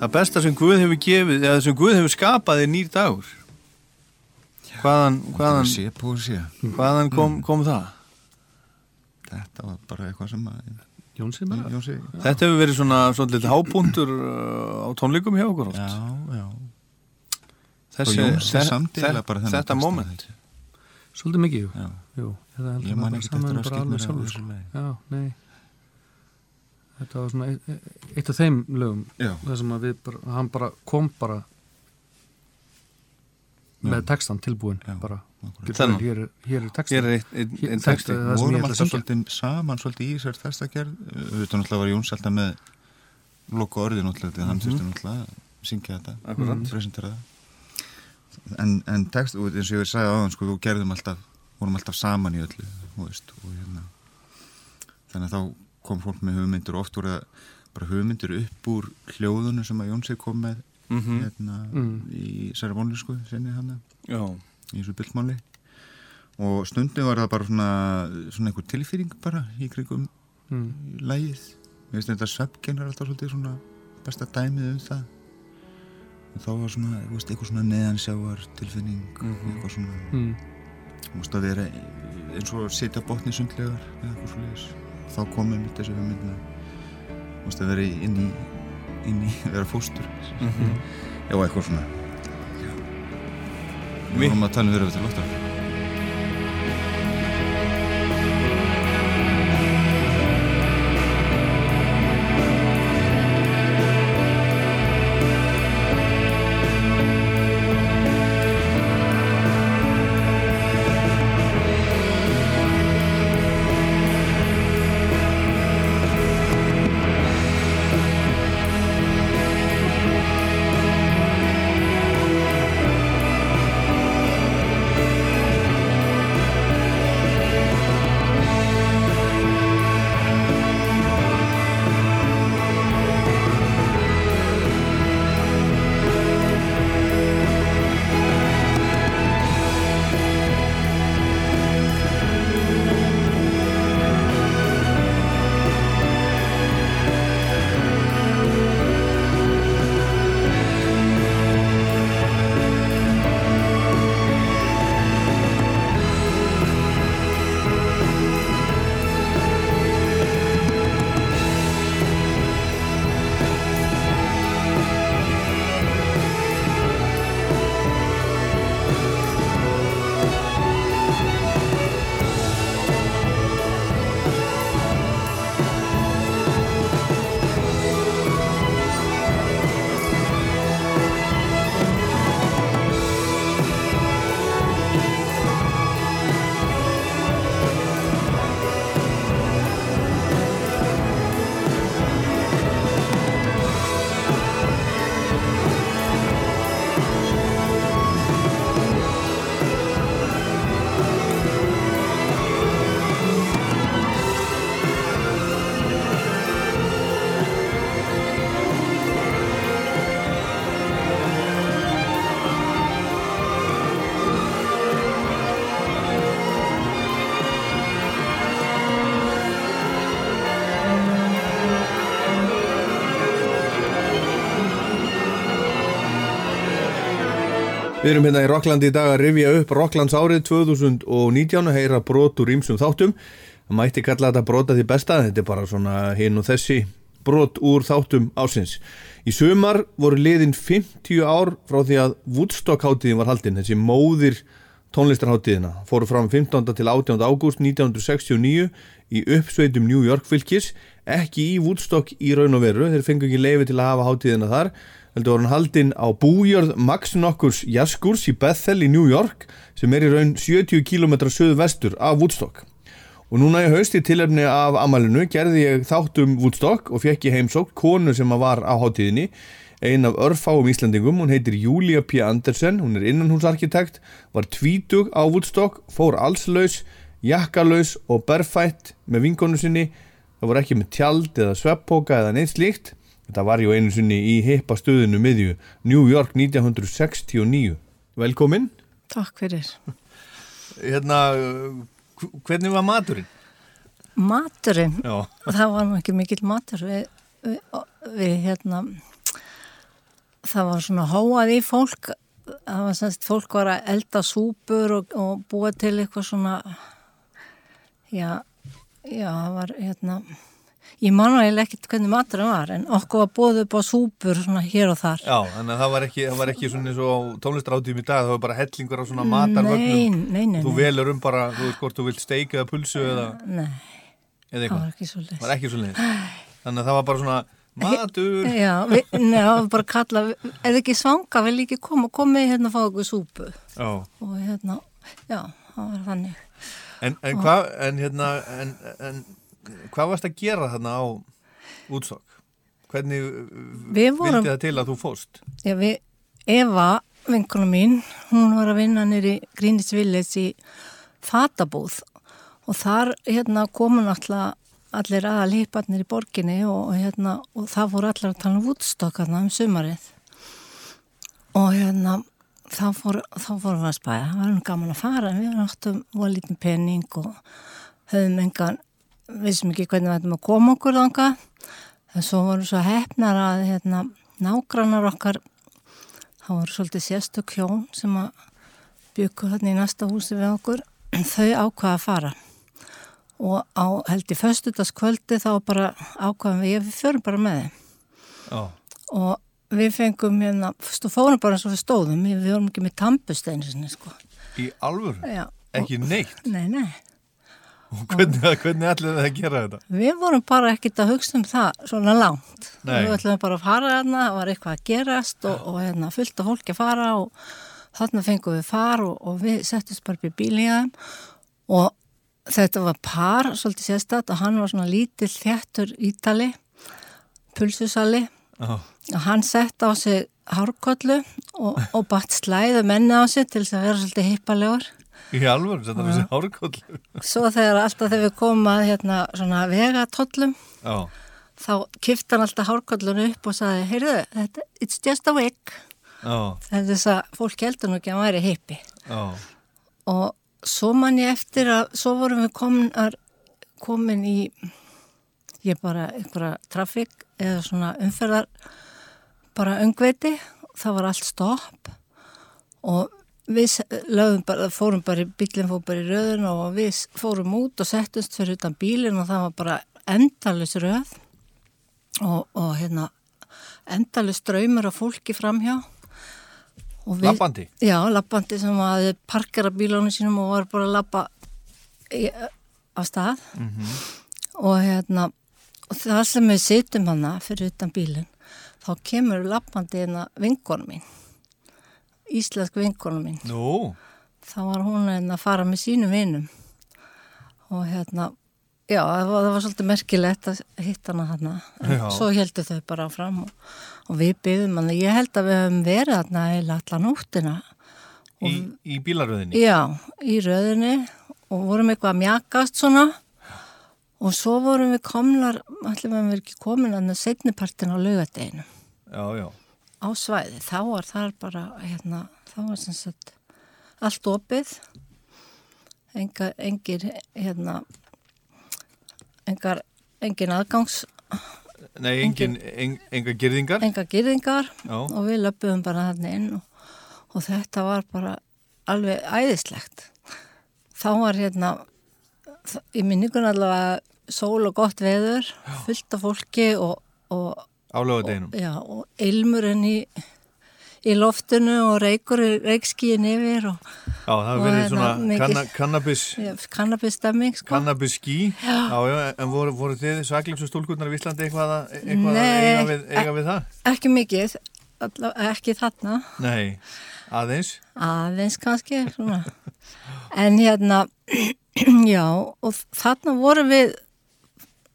Það besta sem Guð hefur gefið eða sem Guð hefur skapað er nýr dagur Hvaðan hvaðan, sé, poesia. hvaðan kom, Mm. kom það? Þetta var bara eitthvað sem að Jónsi bara Jónsi Þetta hefur verið svona svolítið hábúndur uh, á tónleikum hjá okkur oft Já, já Þessi, þe- Þetta moment Svolítið mikið, jú. Já. jú. Þetta heldur Ég man saman eftir að skilja mér sjálfur, þessu lagi. Já, nei. Þetta var svona eitt, eitt af þeim lögum. Það sem að við bara, hann bara kom bara með Já. textan tilbúin. Já, bara, hér, er- hér er textan. Hér er einn- einn- Hér- er texti. vorum að alltaf svolítið saman svolítið í þessar þestagerð auðvitað náttúrulega var Jóns alltaf með loka orðið náttúrulega því að hann Mhm. þurfti náttúrulega að syngja þetta. Mhm. presentera það en, en text, og eins og ég sagði á hann sko, við gerðum alltaf, vorum alltaf saman í öllu veist, og hérna þannig að þá kom fólk með hugmyndir og oft voru það bara hugmyndir upp úr hljóðunum sem að Jónsi kom með Mhm. hérna Mm. í særi vonlísku sinni hann Já. í þessu byltmáli og stundum var það bara svona, svona einhver tilfýring bara í krigum Mm. lægið ég veist þetta subgen er alltaf svolítið svona besta dæmið um það og þá var svona, þú veist, eitthvað svona neðansjáar tilfinning Mhm. eitthvað svona Mm. þú veist að vera eins og á botni sundlegar eða eitthvað svo leiðis þá komum við þessu hugmyndina þú veist að vera inn í inn í, vera fóstur. Mhm. já, eitthvað svona. Við vorum að tala um vera til loftar Við erum hérna í Rocklandi í dag að rifja upp Rocklands árið 2019 að heyra brot úr ímsum þáttum. Það mætti kalla þetta brota því besta, þetta er bara svona hinn og þessi brot úr þáttum ásins. Í sumar voru liðin 50 ár frá því að Woodstock háttíðin var haldin, þessi móðir tónlistarháttíðina. Fóru fram 15. til 18. ágúst 1969 í uppsveitum New York fylkis, ekki í Woodstock í raun og veru, þeir fengu ekki leifi til að hafa háttíðina þar, heldur voru hann haldinn á bújörð Max Nokkurs Jaskurs í Bethel í New York sem er í raun 70 km söðu vestur af Woodstock. Og núna í hausti tilefni af amalinu gerði ég þáttum Woodstock og fekk ég heimsókt konu sem var á hátíðinni, ein af örfáum Íslandingum, hún heitir Julia P. Andersen, hún er innanhúsarkitekt, var tvítug á Woodstock, fór allslaus jakkalös og berfætt með vinkonu sinni það voru ekki með tjald eða sveppóka eða neitt slíkt þetta var ju einu sinni í hippa stöðinu miðju New York 1969 velkomin Takk fyrir. hérna, hvernig var maturinn? Maturinn, Já. það var ekki mikill matur við, við, við hérna, það var svona hóað í fólk, það var semst fólk var að elda súpur og, og búa til eitthvað svona, já, já, það var hérna, ég man eiginlega ekkert hvernig maturinn var en okkur var búið upp á súpur svona hér og þar. Já, þannig að það var ekki, það var ekki svona eins og á tónlistráttíum í dag, það var bara hellingur á svona matarvögnum nei, nei, þú nei. velur um bara, þú veist hvort þú vilt steik eða pulsu eða, Nei, eða það var ekki svo Það var ekki svo þannig að það var bara svona matur Já, við, neða, bara kalla, eða ekki svanga, vil ekki koma, komið hérna að fá okkur súpu Já. og hérna. En, en Og- hvað, en hérna, en, en hvað varst að gera þarna á útsokk? Hvernig Við vorum- vildi það til að þú fóst? Já, við, Eva, vinkona mín, hún var að vinna nýri Greenwich Village í fatabúð og þar hérna komu náttúrulega allir aðal hipparnir í borginni og, hérna, og það voru allir að tala um Woodstock um sumarið og hérna þá fór, fórum við að spæða, það var gaman að fara við áttum voru lítið penning og höfum engan vissum ekki hvernig við ættum að koma okkur þanga en svo voru svo hefnar að hérna, nágrannar okkar það voru svolítið sérstök hjón sem að byggu hérna í næsta húsi við okkur þau ákvaða að fara og á held í föstudagskvöldi þá bara ákvaðum við, við förum bara með þeim Já. og við fengum hérna, fórum bara eins og við stóðum, við vorum ekki með tampusteinu sinni sko. Í alvöru? Já. Ekki neitt? Nei, nei. Og hvernig, hvernig ætlaði það að gera þetta? Við vorum bara ekkert að hugsa um það svona langt. Nei. Við ætlum bara að fara þarna, var eitthvað að gerast og, og hérna, fullt af fólki að fara og þarna fengum við far og, og við settist bara upp í bíli í þeim og þetta var par, svolítið sérstætt og hann var svona lítill þjættur ítali, pulsusali Já. og hann sett á sig hárkollu og, og batt slæðu menni á sig til þess að vera svolítið hippalegur. Í alvöru, þetta var þessi hárkoll. Svo þegar alltaf þegar við komum að hérna svona vegatollum Já, þá kifti hann alltaf hárkollun upp og saði, heyrðu, it's just a wig. er þess að fólk heldur nú ekki að hann væri hippi. Og svo man ég eftir að, svo vorum við komin, komin í, ég bara einhverja trafík eða svona umferðar, bara öngveiti, það var allt stopp og við bara, fórum bara, bílinn fór bara í röðun og við fórum út og settumst fyrir utan bílinn og það var bara endalus röð og, og hérna endalus draumur af fólki framhjá. Við- Labbandi? Já, labbandi sem að parkera bílónu sínum og var bara að í, á stað og hérna og það sem við sittum hana fyrir utan bílinn þá kemur labbandi hérna vinkonu mín íslensk vinkonu mín. Nú, þá var hún hérna að fara með sínum vinum. Og hérna já, það var, það var svolítið merkilegt að hitta hana Já. svo heldur þau bara fram og, og við byggðum hana, ég held að við höfum verið hana eða allan nóttina. Í, í bílaröðinni? Já, í röðinni. Og vorum eitthvað að mjakast svona. Og svo vorum við komnar, allir við ekki komin að setnipartin á laugadeginu Já, já, á svæði. Þá var þar bara, hérna, þá var sem sagt allt opið, enga, engir, hérna, engar, engin aðgangs, nei, engin, en, enga girðingar enga gyrðingar Já. og við löpum bara hann inn og, og þetta var bara alveg æðislegt. Þá var hérna, í minningun allavega sól og gott veður, fullt af fólki og, og Álögadeginum Já, og ilmurinn í, í loftinu og reykur, reykskíin yfir og, Já, það hefur verið hérna svona kanna, kannabis já, kannabisstemming, sko. kannabis skí Já. já, en voru, voru þið svaglipsu stúlkurnar í Íslandi eitthvað, að- eitthvað að Nei, eiga við, eiga við það? Ekki mikið, ekki þarna, Nei, aðeins aðeins kannski, svona. En hérna, já, og þarna vorum við,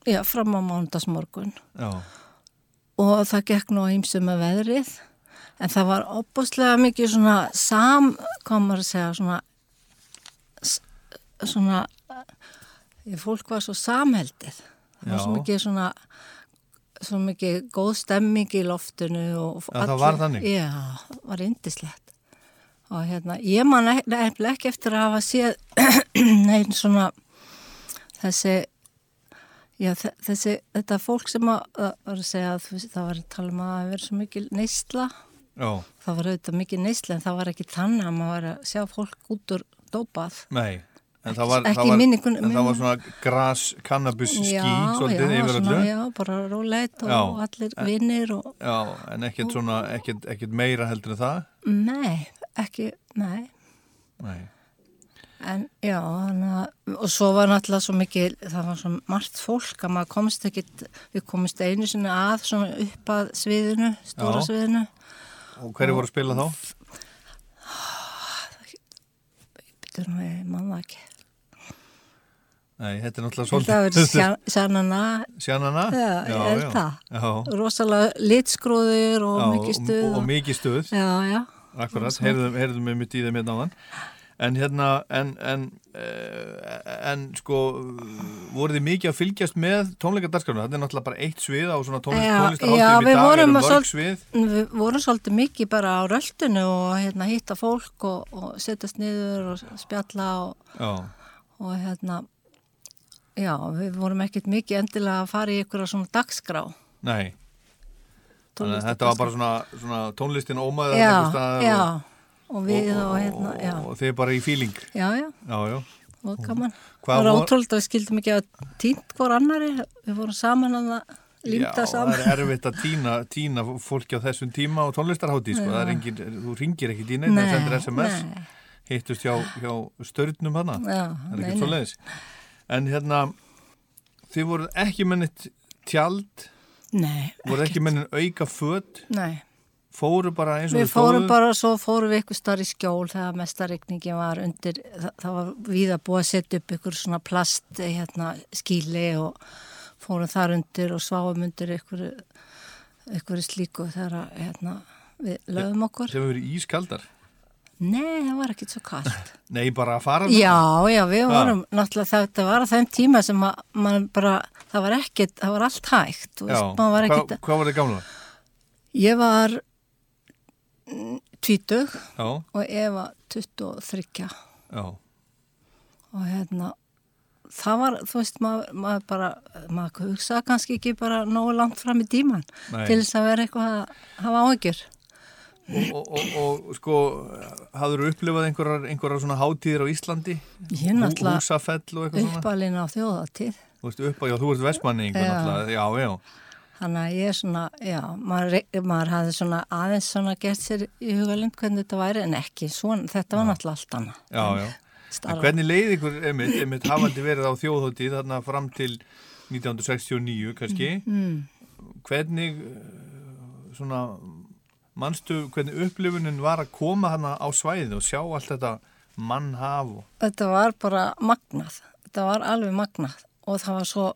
já, fram á mándagsmorgun Já, og það gekk nú ímsum með veðrið. En það var opbúslega mikið svona sam, hvað maður að segja svona svona fólk var svo samheldið. Það var svo mikið svona svo mikið góð stemming í loftinu og Já, það var þannig? Já, var indislegt og hérna, ég man ek- nefnilega ekki eftir að hafa séð neinn svona þessi já, þe- þessi, þetta fólk sem að, að var að segja að það var að tala um að það verið svo mikil neysla Já, það var auðvitað mikil neysla en það var ekki þannig að maður var að sjá fólk út úr dópað nei. En það var, Ekki það var, minningun- en það var svona gras, cannabis, skí, já, svolítið yfir öllu. já, bara róleit og Já. allir vinnir og Já, en ekkert svona, ekkert meira heldur en það. nei, ekki, nei Nei. En já, að og svo var náttúrulega svo mikið það var svo margt fólk að maður komst ekki við komist einu sinni að svona upp að sviðinu, stóra Já. sviðinu Og hverju voru að spila þá? betur nú ég manna ekki Nei, þetta er náttúrulega svolítið. verið sjá- Sjannana Sjannana? Já, ég held það Já. Rosalega litskróður og Já, mikið stuð og, og mikið stuð. Já, já Akkurat, heyrðum, við mitt í þeim hérna áðan. En hérna, en, en, uh, en sko, voruð þið mikið að fylgjast með tónleikadarskránu? Þetta er náttúrulega bara eitt svið á svona tónlist, Já, já, tónlistarháttum í dag, eru mörg svol- svið. Við vorum svolítið mikið bara á röltinu og hérna, hitta fólk og, og setjast niður og spjalla og, Já, og hérna, já, við vorum ekkert mikið endilega að fara í einhverja svona dagskrá. nei. Þannig að þetta var bara svona, svona tónlistin ómaðið Já, einhvers staðar já, og, og við og, hérna, já, og þið bara í fíling. já, já, Já, já. og gaman. Það var ótrúlega að við skildum ekki að týnt hvort annari, við vorum saman að límta Já, saman. það er erfitt að týna, týna fólki á þessum tíma og tónlistarhátti, sko. Já. Það er engin, þú ringir ekki Nei, það sendir SMS, nei. hittust hjá, hjá störnum hana. Já, það er ekki svo leiðis. En hérna, þið voruð ekki mennit tjald, Nei, voruð ekki mennit auka föt, nei. Fóru bara eins og Við fórum stóðu? bara, svo fórum við ykkur starf í skjól þegar mestarreikningin var undir, það, það var við að búa að setja upp ykkur svona plast hérna, skíli og fórum þar undir og sváum undir ykkur, ykkur slíku þegar að, hérna, við lögum okkur. Sem verið ískaldar. Nei, það var ekkit svo kallt. Nei, bara að fara Já, já, við vorum náttúrulega þetta var á þeim tíma sem að mann bara, það var ekkit, það var allt hægt. Já, veist, var ekkit, hvað var þið gamla? ég var mm, tvítug Já, og Eva 23 já, og hérna það var, þú veist, maður, maður bara maður hugsa kannski ekki bara nógu langt fram í tíman Nei. til þess að vera eitthvað að hafa áhyggjur og, og, og, og sko, hafður þú upplifað einhverjar, einhverjar svona hátíðir á Íslandi? Ég náttúrulega uppalinn á þjóðatíð Þú veist, upp á, já, þú ert vestmanni einhver Já. já, já. Þannig að ég er svona, já, maður, maður hafði svona aðeins svona gert sér í hugalind hvernig þetta væri en ekki svona, þetta var náttúrulega allt annað Já, já. En Starfa. hvernig leið ykkur, einmitt, einmitt hafandi verið á þjóðhóttíð þarna fram til 1969 kannski, mm. hvernig eh, svona manstu hvernig upplifunin var að koma hana á svæðið og sjá allt þetta mannhaf þetta var bara magnað þetta var alveg magnað og það var svo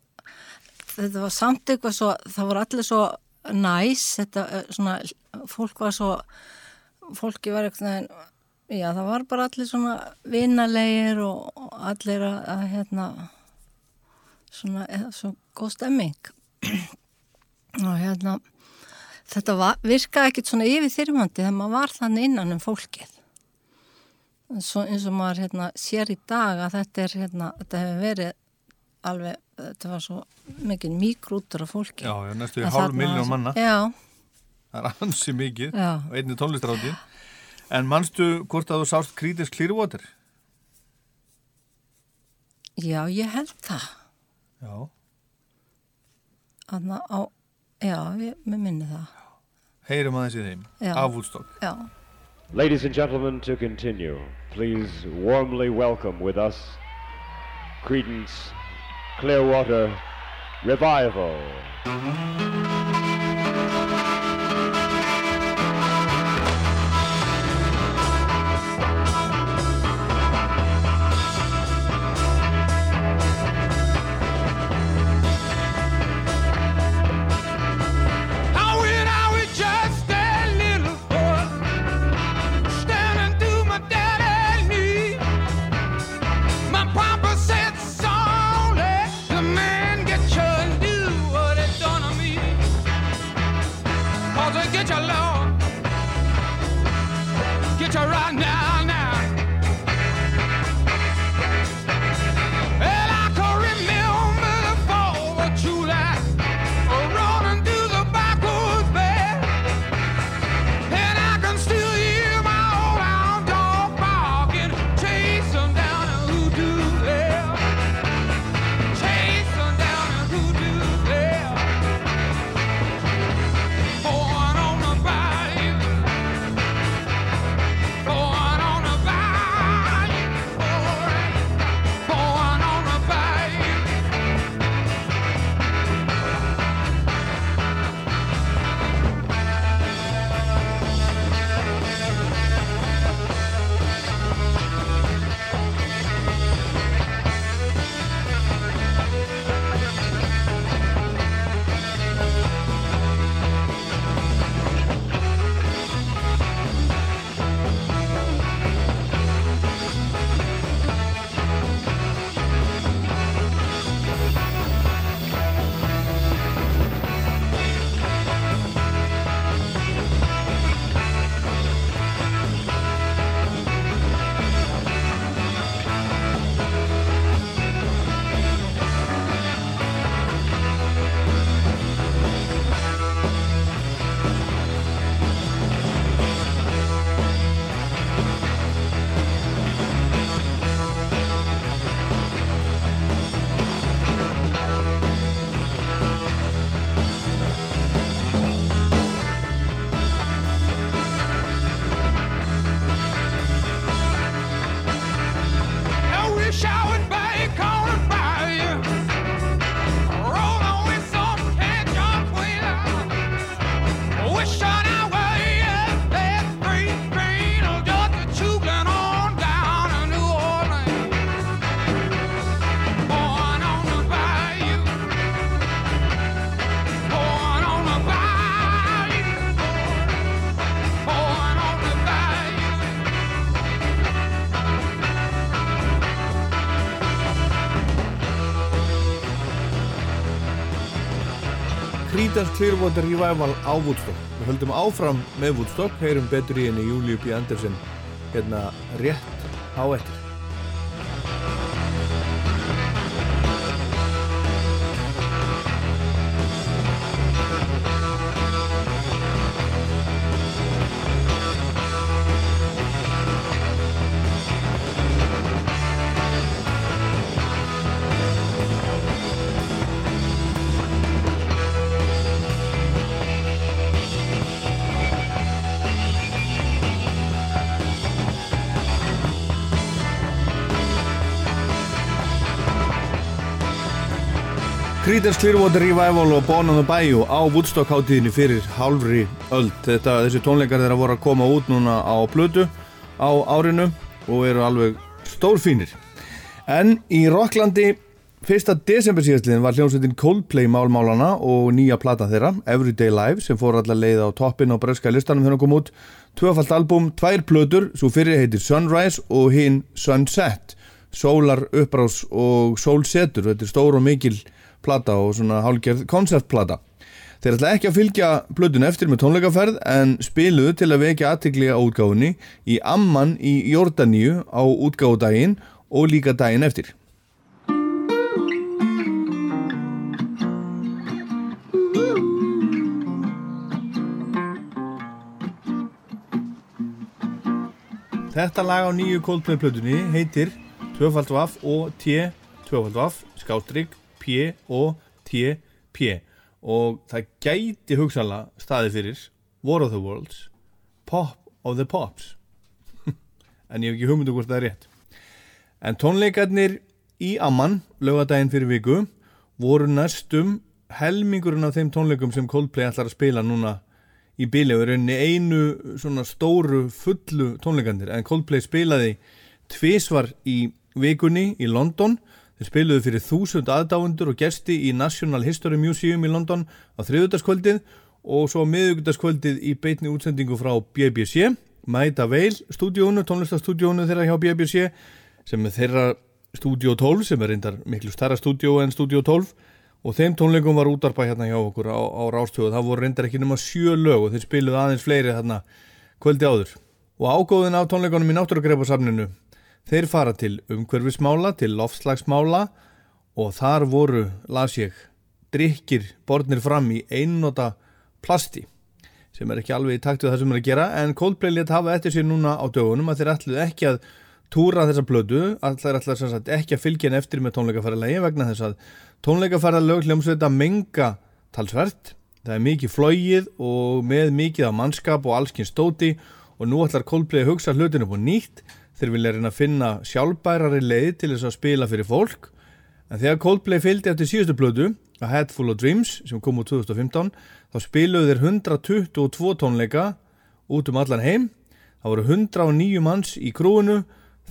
þetta var samt eitthvað svo það var allir svo næs þetta eh, svona, fólk var svo fólki var eitthvað já það var bara allir svona vinalegir og, og allir að, að hérna svona, eða, svo góð stemming. Og hérna þetta var, virkaði ekkit svona yfir þyrmandi þegar maður var þannig innan um fólkið. Svo, eins og maður hérna, sér í dag að þetta er hérna, þetta hefur verið alveg, þetta var svo mikið mikrútur af fólki. Já, já, næstu í hálf milljón manna. Já, það er ansi mikið Já. og einni tónlistráti en manstu hvort að þú sást Creedence Clearwater? já, ég held það. Já. Þannig á, já, ég, mér minni það. Heyrum aðeins í þeim, Já. af Woodstock. Já. Ladies and gentlemen, to continue, please warmly welcome with us Credence Clearwater Revival. Creedence Clearwater Revival á Woodstock. Við höldum áfram með Woodstock, heyrum betur í henni Júliu B. Andersen hérna rétt á eftir. Creedence Clearwater Revival og Born on the Bayou á Woodstock hátíðinni fyrir hálfri öld. Þetta, þessi tónleikar þeirra voru að koma út núna á plötu á árinu og eru alveg stórfínir. En í Rocklandi fyrsta desember síðastliðin var hljómsveitin Coldplay málmálana og nýja plata þeirra, Everyday Live, sem fór allar leið á toppin á breska listanum þegar hann kom út. Tvöfalt album, tvær plötur, svo fyrir heitir Sunrise og hinn Sunset. Sólar upprás og sólsetur, þetta er stór og mikil plata og svona hálgerð konceptplata. Þeir ætla ekki að fylgja blöðun eftir með tónleikaferð en spiluðu til að vekja aðtikli á útgáfunni í Amman í Jordaníu á útgáfudaginn og líka daginn eftir. Þetta lag á nýju Coldplay plötunni heitir 2FF og T 2FF skástrygg P og og það gæti hugsanlega staði fyrir War of the Worlds Pop of the Pops. En ég hef ekki hugmyndu hvort það er rétt. En tónleikarnir í Amman lögadaginn fyrir viku voru næstum helmingurinn af þeim tónleikum sem Coldplay ætlar að spila núna í bíli og er einni einu svona stóru fullu tónleikandir en Coldplay spilaði tvísvar í vikunni í London Þeir spiluðu fyrir þúsund aðdáendur og gesti í National History Museum í London á þriðutaskvöldið og svo miðugutaskvöldið í beitni útsendingu frá BBC, Mæta Veil stúdíónu, tónlistastúdíónu þeirra hjá BBC sem er þeirra stúdíó 12 sem er reyndar miklu starra stúdíó en stúdíó 12 og þeim tónleikum var útarpa hérna hjá okkur á, á rástöðu. Það voru reyndar ekki nema sjö lög og þeir spiluðu aðeins fleiri hérna kvöldi áður. Og ágóðin af tónleikunum í náttúrugreifasafninu Þeir fara til umhverfismála, til lofslagsmála og þar voru, las ég, drikkir borðnir fram í einnota plasti sem er ekki alveg í takt við það sem er að gera en Coldplay let hafa eftir sér núna á dögunum að þeir ætluð ekki að túra þessa blödu, að þeir ætluð ekki að fylgja henn eftir með tónleikaferðalegi vegna þess að tónleikaferðalög hljómsveita menga talsvert, það er mikið flóið og með mikið af mannskap og allskinn stóti og nú ætlar Coldplay að hugsa hlutinu på nýtt þeir vilja reyna að finna sjálfbærari leið til þess að spila fyrir fólk. En þegar Coldplay fylgdi eftir síðustu blödu A Head Full of Dreams sem kom úr 2015 þá spiluðu þeir 122 tónleika út um allan heim. Það voru 109 manns í krúinu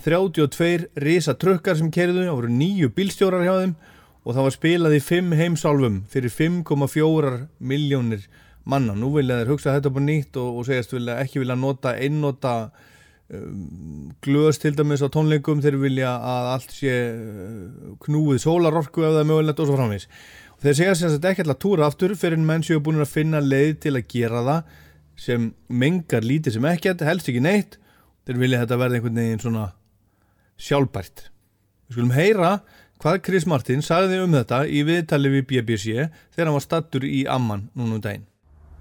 32 risa trukkar sem kerðu það voru 9 bílstjórar hjá þeim og það var spilað í 5 heimsálfum fyrir 5,4 miljónir manna. Nú vilja þeir hugsa þetta på nýtt og, og segjast vilja, ekki vilja nota einnota glöðs til dæmis á tónleikum þeir vilja að allt sé uh, knúið sólarorku ef það er mögulegt og svo framvís og þeir segja sem sagt ekki alltaf túra aftur fyrir en menn séu búin að finna leið til að gera það sem mengar lítið sem ekkert, helst ekki neitt. Þeir vilja þetta verða einhvern veginn svona sjálfbært. Við skulum heyra hvað Chris Martin sagði um þetta í viðtali við BBC þegar hann var stattur í Amman núna um daginn.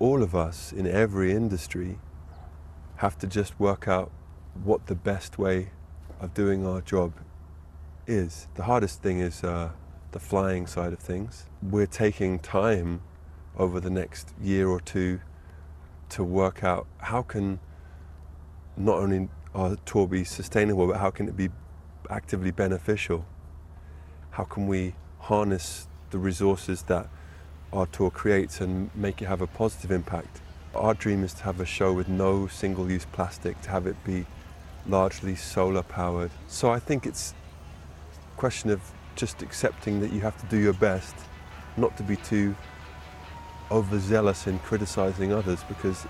All of us in every industry have to just work out what the best way of doing our job is. The hardest thing is uh, the flying side of things. We're taking time over the next year or two to work out how can not only our tour be sustainable, but how can it be actively beneficial? How can we harness the resources that our tour creates and make it have a positive impact? Our dream is to have a show with no single-use plastic, to have it be largely solar powered. So I think it's a question of just accepting that you have to do your best, not to be too overzealous in criticizing others because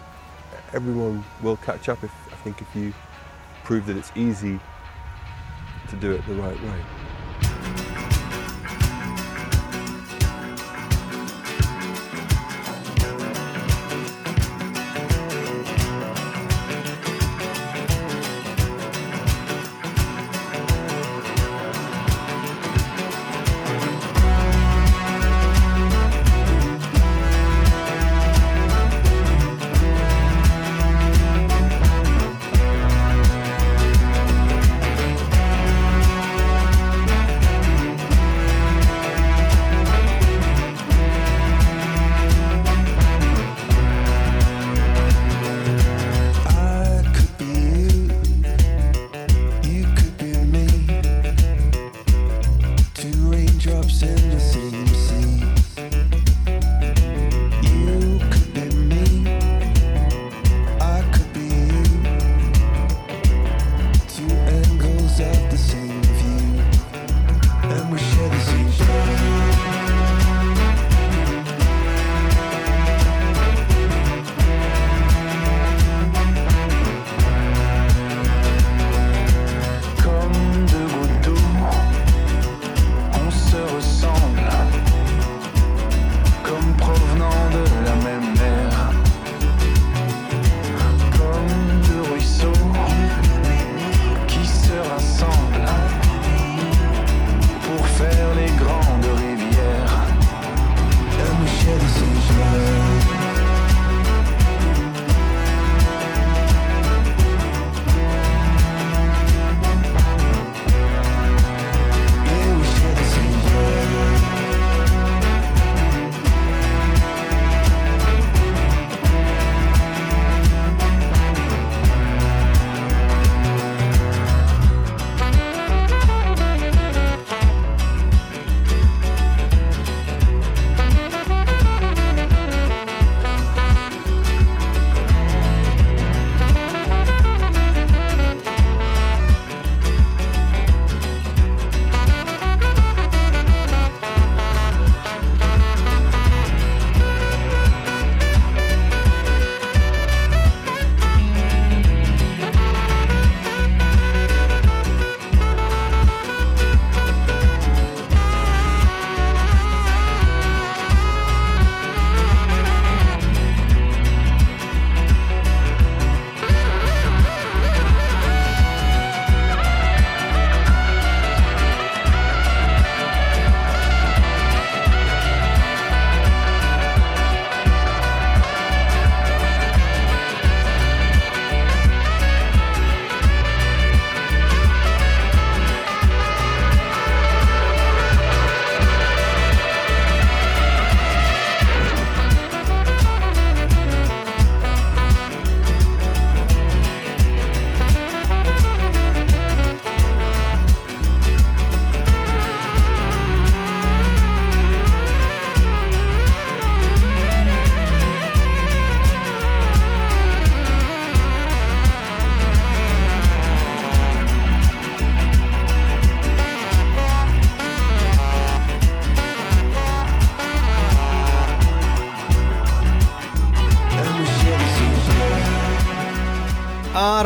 everyone will catch up if I think if you prove that it's easy to do it the right way.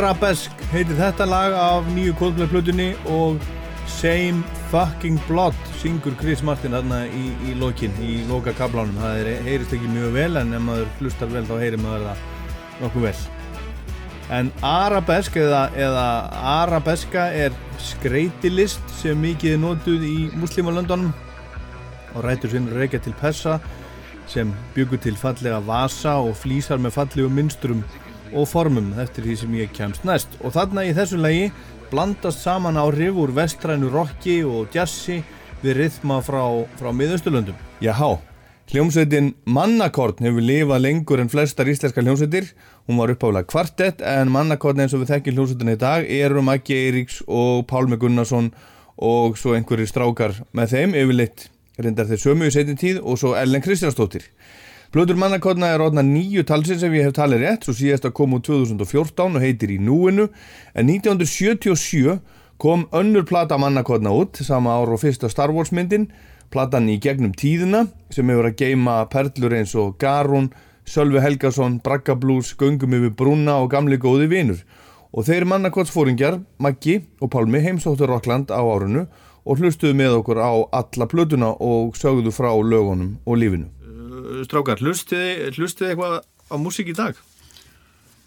Arabesk heitir þetta lag af nýju Coldplay plötunni og Same Fucking Blood syngur Chris Martin þarna í, í lokin, í loka kaplánum það heyrist ekki mjög vel en ef maður hlustar vel þá heyrir maður það nokkuð vel. En Arabesk eða, eða Arabeska er skreitilist sem mikið er notuð í muslimalöndunum og rætur sinn reykja til Pessa sem byggur til fallega vasa og flýsar með fallegum mynstrum og formum eftir því sem ég kemst næst og þarna í þessu lagi blandast saman áhrif úr vestrænu rocki og jazzi við rithma frá, frá miðausturlöndum. Jáhá, hljómsveitin Mannakorn hefur lifað lengur en flestar íslenska hljómsveitir. Hún var uppáflag kvartett en Mannakorn eins og við þekkjum hljómsveitina í dag eru Maggi Eiríks og Pálmi Gunnarsson og svo einhverjir strákar með þeim yfirleitt reyndar þeir sömu í setjum tíð og svo Ellen Kristjánsdóttir. Blöður mannakotna er orðna nýju talsins ef ég hef talið rétt, svo síðast að koma úr 2014 og heitir í núinu, en 1977 kom önnur plata mannakotna út, sama ár og fyrsta Star Wars myndin, platan í gegnum tíðina, sem hefur að geima perlur eins og Garún, Sölvi Helgason, Bragga Blues, Göngum yfir Brúna og gamli góði vinur. Og þeir mannakotsfóringjar, Maggi og Pálmi heimsóttu Rockland á árunu og hlustuðu með okkur á alla plötuna og sögðu frá lögunum og lífinu. Strákar, hlustiði hlustiði eitthvað á músík í dag?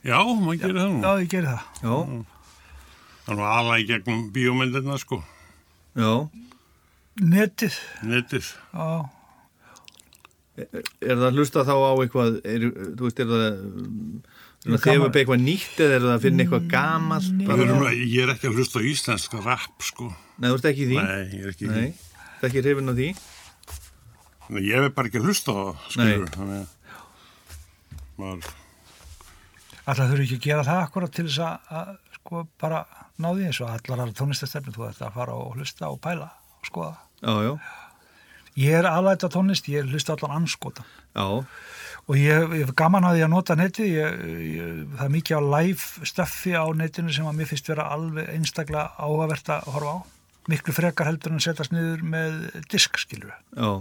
Já, maður gerir það nú. Já, ég gerir það. Já. Það er nú ala í gegnum bíómyndirna, sko. Já. Netið. Netið. Já. Er, er það hlusta þá á eitthvað, er, þú veist, er það er það þegar upp eitthvað nýtt eða er það að finna eitthvað gamalt? Við nú- Ég er ekki að hlusta á íslenska rap, sko. Nei, þú ert ekki í því? Nei, ég er ekki í Nei, því. það er ekki hrifin á því? Nei, ég hef bara ekki að hlusta á það, skilur. Þannig að maður, Alltaf þurfi ekki að gera það akkurat til þess að, að sko bara ná því eins og allar aðra tónlistastefni þú ætti að fara og hlusta og pæla og skoða. Já, já. Ég er alveg þetta tónlist, ég hlusta allan anskota. Já. Og ég, ég hef gaman að því að nota netið, ég, ég, það er mikið á live stöffi á netinu sem að mér finnst vera alveg einstaklega áhugavert að horfa á. Miklu frekar heldur en setjast niður með disk, skilur við. Já.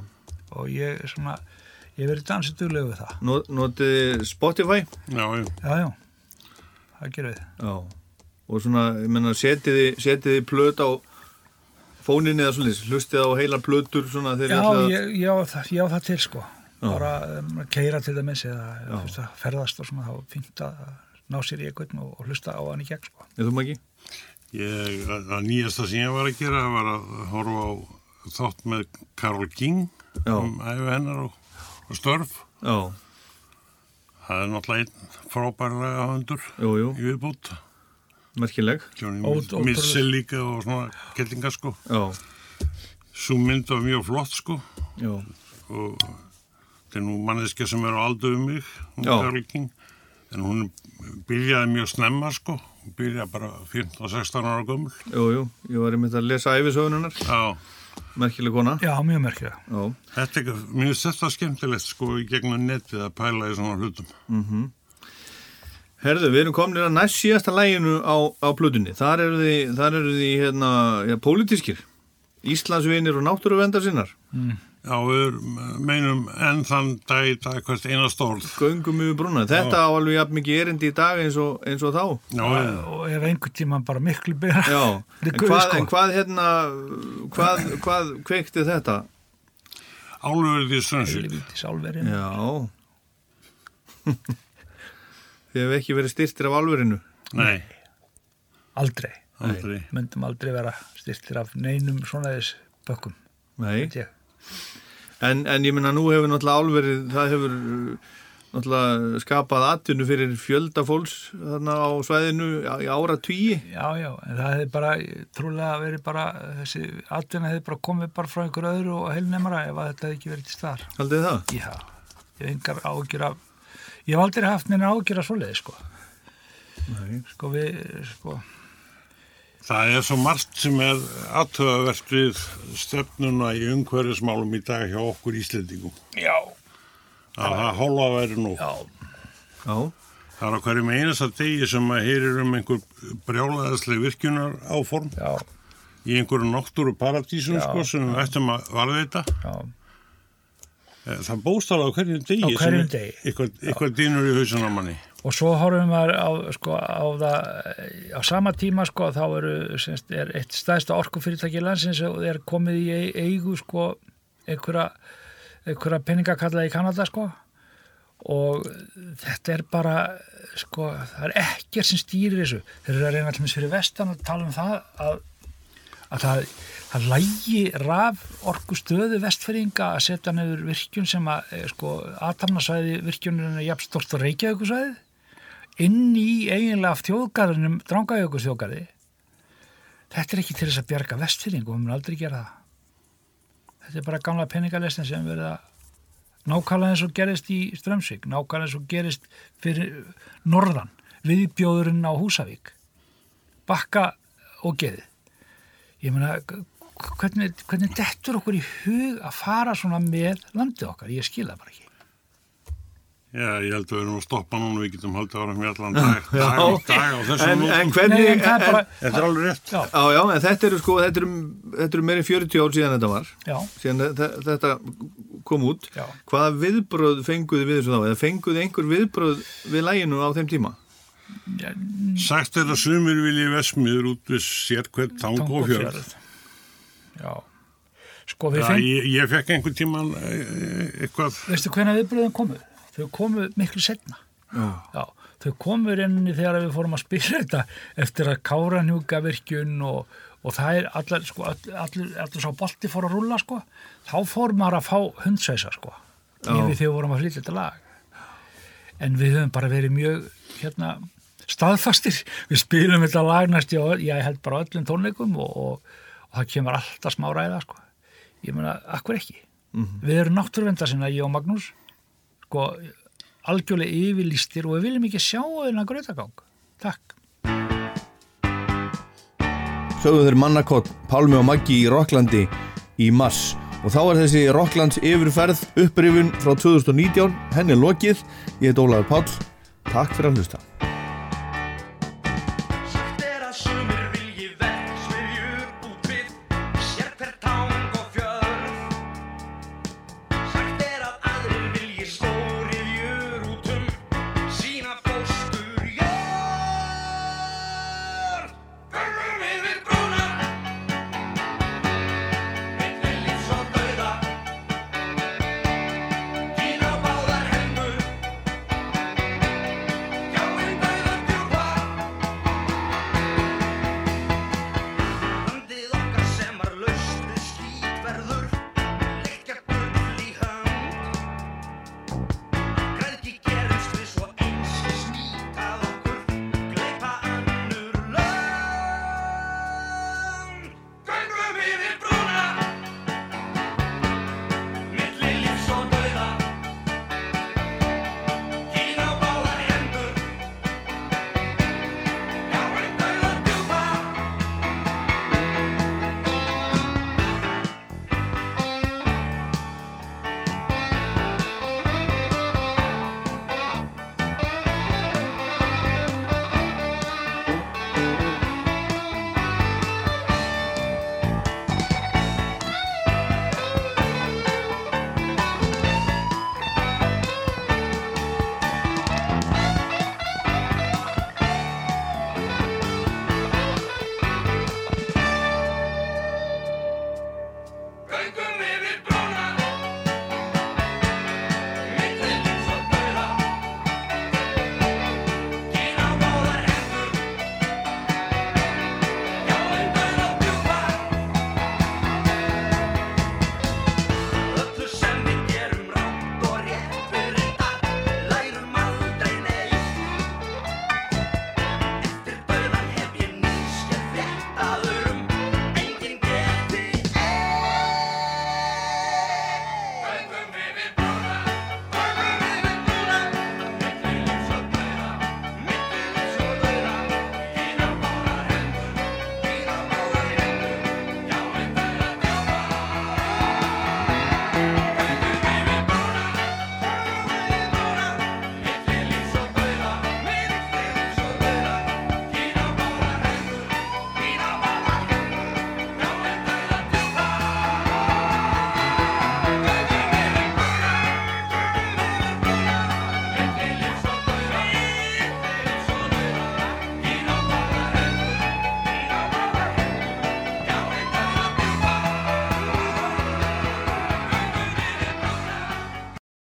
Og ég, svona, ég verið dansið duglegu við það. Nó- Notið Spotify? Já, já. Já, já. Það gerum við. Já. Og svona, ég menna, setiði, setiði plöt á fóninni eða svolítið, hlustið á heilar plötur svona þegar Já, ég, ég, á það, ég á það til sko Já. bara um, keira til dæmis eða Já. að ferðast og svona þá er fínt að ná sér í eitthvað og, og hlusta á hann í gegn sko Eða þú ekki? ég, að að nýjasta sem ég var að gera var að horfa á þátt með Karol King Já. um æfi hennar og, og störf. Já. Það er náttúrulega einn frábærlega jú. í viðbútt. Merkileg. Mitchell líka og svona kellinga sko. Já. Svo mynd var mjög flott sko. Já. Og þetta er nú manneskja sem er á aldu um mig, hún. En hún byrjaði mjög snemma sko. Hún byrjaði bara 15-16 ára gömul. Jú, jú, ég var einmitt að lesa æfisögununar. Já. Merkileg kona. Já, mjög merkileg. Já. Þetta er finnst þetta skemmtilegt sko í gegnum netið að pæla í svona hlutum. Mm Herðu, við erum komin að næst síðasta læginu á, á plötunni. Þar eru þið, þar eru þið hérna, já, pólitískir. Íslandsvinir og náttúruvendar sinnar. Mm. Já, við meinum enn þann dag í dag hvert einast orð. Göngum yfir brúna. Þetta á alveg jafn mikið erindi í dag eins og, eins og þá. Já, og ef einhvern tíma bara miklu byrja Já, en hvað, en hvað hérna, hvað, hvað kveikti þetta? Í Strömsvík. Helvítis álverið. Já. Þið hefur ekki verið styrtir af alverinu? Nei. Aldrei. Aldrei. Myndum aldrei vera styrtir af neinum svona þess bökkum. Nei. Veit ég. En, en ég minna, nú hefur náttúrulega álverið, það hefur uh, náttúrulega skapað atvinnu fyrir fjölda fólks þarna á svæðinu í ára tvíi. Já, já, en það hefði bara trúlega verið bara, þessi atvinna hefði bara komið bara frá einhver öðru og heilnemara ef þetta hefði ekki verið til staðar. Haldið það? Já, ég hef engar ágjur af, ég hef aldrei haft neina ágjur af svoleiði, sko. Nei. Sko við, sko, Það er svo margt sem er aðtöðavert við stefnuna í umhverfismálum í dag hjá okkur Íslendingum. já, Að það hálfa væri nú. Já. Já. Það er á hverjum einasta degi sem að heyrir um einhver brjálæðisleg virkunar áform. Já. Í einhverju náttúru paradísum Já, sko sem við ættum að varðveita. Já. Það bóstala á hverjum degi. Á hverjum degi. Eitthvað, dýnur í hausun á manni. Og svo horfum við á, sko, á það á sama tíma sko þá eru semst, er eitt stæðsta orkufyrirtæki landsins og er komið í ei- eigu sko einhverja, einhverja peningakalla í Kanada sko. Og þetta er bara sko, það er ekkert sem stýrir þessu. Þeir eru að reyna allmest fyrir vestan að tala um það að, að það, það lægi raf orku stöðu vestfyrringa að setja nefur virkjun sem að eh, sko, atamnasvæði virkjunum er jafn stort og reykjavíkusvæði inn í eiginlega þjóðgarðinum drangajökus þjóðgarði þetta er ekki til þess að bjarga vestfyrring og við mun aldrei gera það þetta er bara gamla peningalestin sem verið að nákvæmlega eins og gerist í Strömsvík, nákvæmlega eins og gerist fyrir norðan, viðbjóðurinn á Húsavík, bakka og geði. Ég meina, hvernig, hvernig dettur okkur í hug að fara svona með landið okkar? Ég skil það bara ekki. Já, ég held að við erum að stoppa núna, við getum haldið ára með allan dag, Já. dag og dag á þessum en, nótum. en hvernig en er bara- en, Þetta er alveg rétt. Já. já, já, en þetta eru sko þetta eru, þetta eru meiri 40 ár síðan þetta var Já. síðan þe- þetta kom út Já. hvaða viðbröð fenguði við þessu þá eða fenguði einhver viðbröð við læginu á þeim tíma Sagt er að sumir vilji vesmiður út við sér hvert tang og fjörð. Já. Sko, við Já, fengum... ég, ég fekk einhvern tíman eh, eitthvað Veistu hvernig viðbröðum komu? Þau komu miklu setna. Já. þau komu inn þegar við fórum að spila þetta eftir að káranjúka virkjun og, og það er allar, sko, all- allir, allir sá bolti fór að rúlla, sko. Þá fór maður að fá hundsveisa, sko. Já. Yfir þegar við vorum að flytja þetta lag. En við höfum bara verið mjög, hérna, staðfastir. Við spilum þetta lag næst, já, ég held bara öllum tónleikum og, og, og það kemur alltaf smá ræða, sko. Ég meina, akkur ekki. Mhm. Við erum náttúruvenda sinna, ég og Magnús, sko, algjörlega yfirlýstir og við viljum ekki sjá þennan grautagang. Takk. sögðu þeir mannakott Pálmi og Maggi í Rocklandi í mars. Og þá er þessi Rocklands yfirferð upprifun frá 2019 henni lokið, ég heit Ólaður Páll. Takk fyrir að hlusta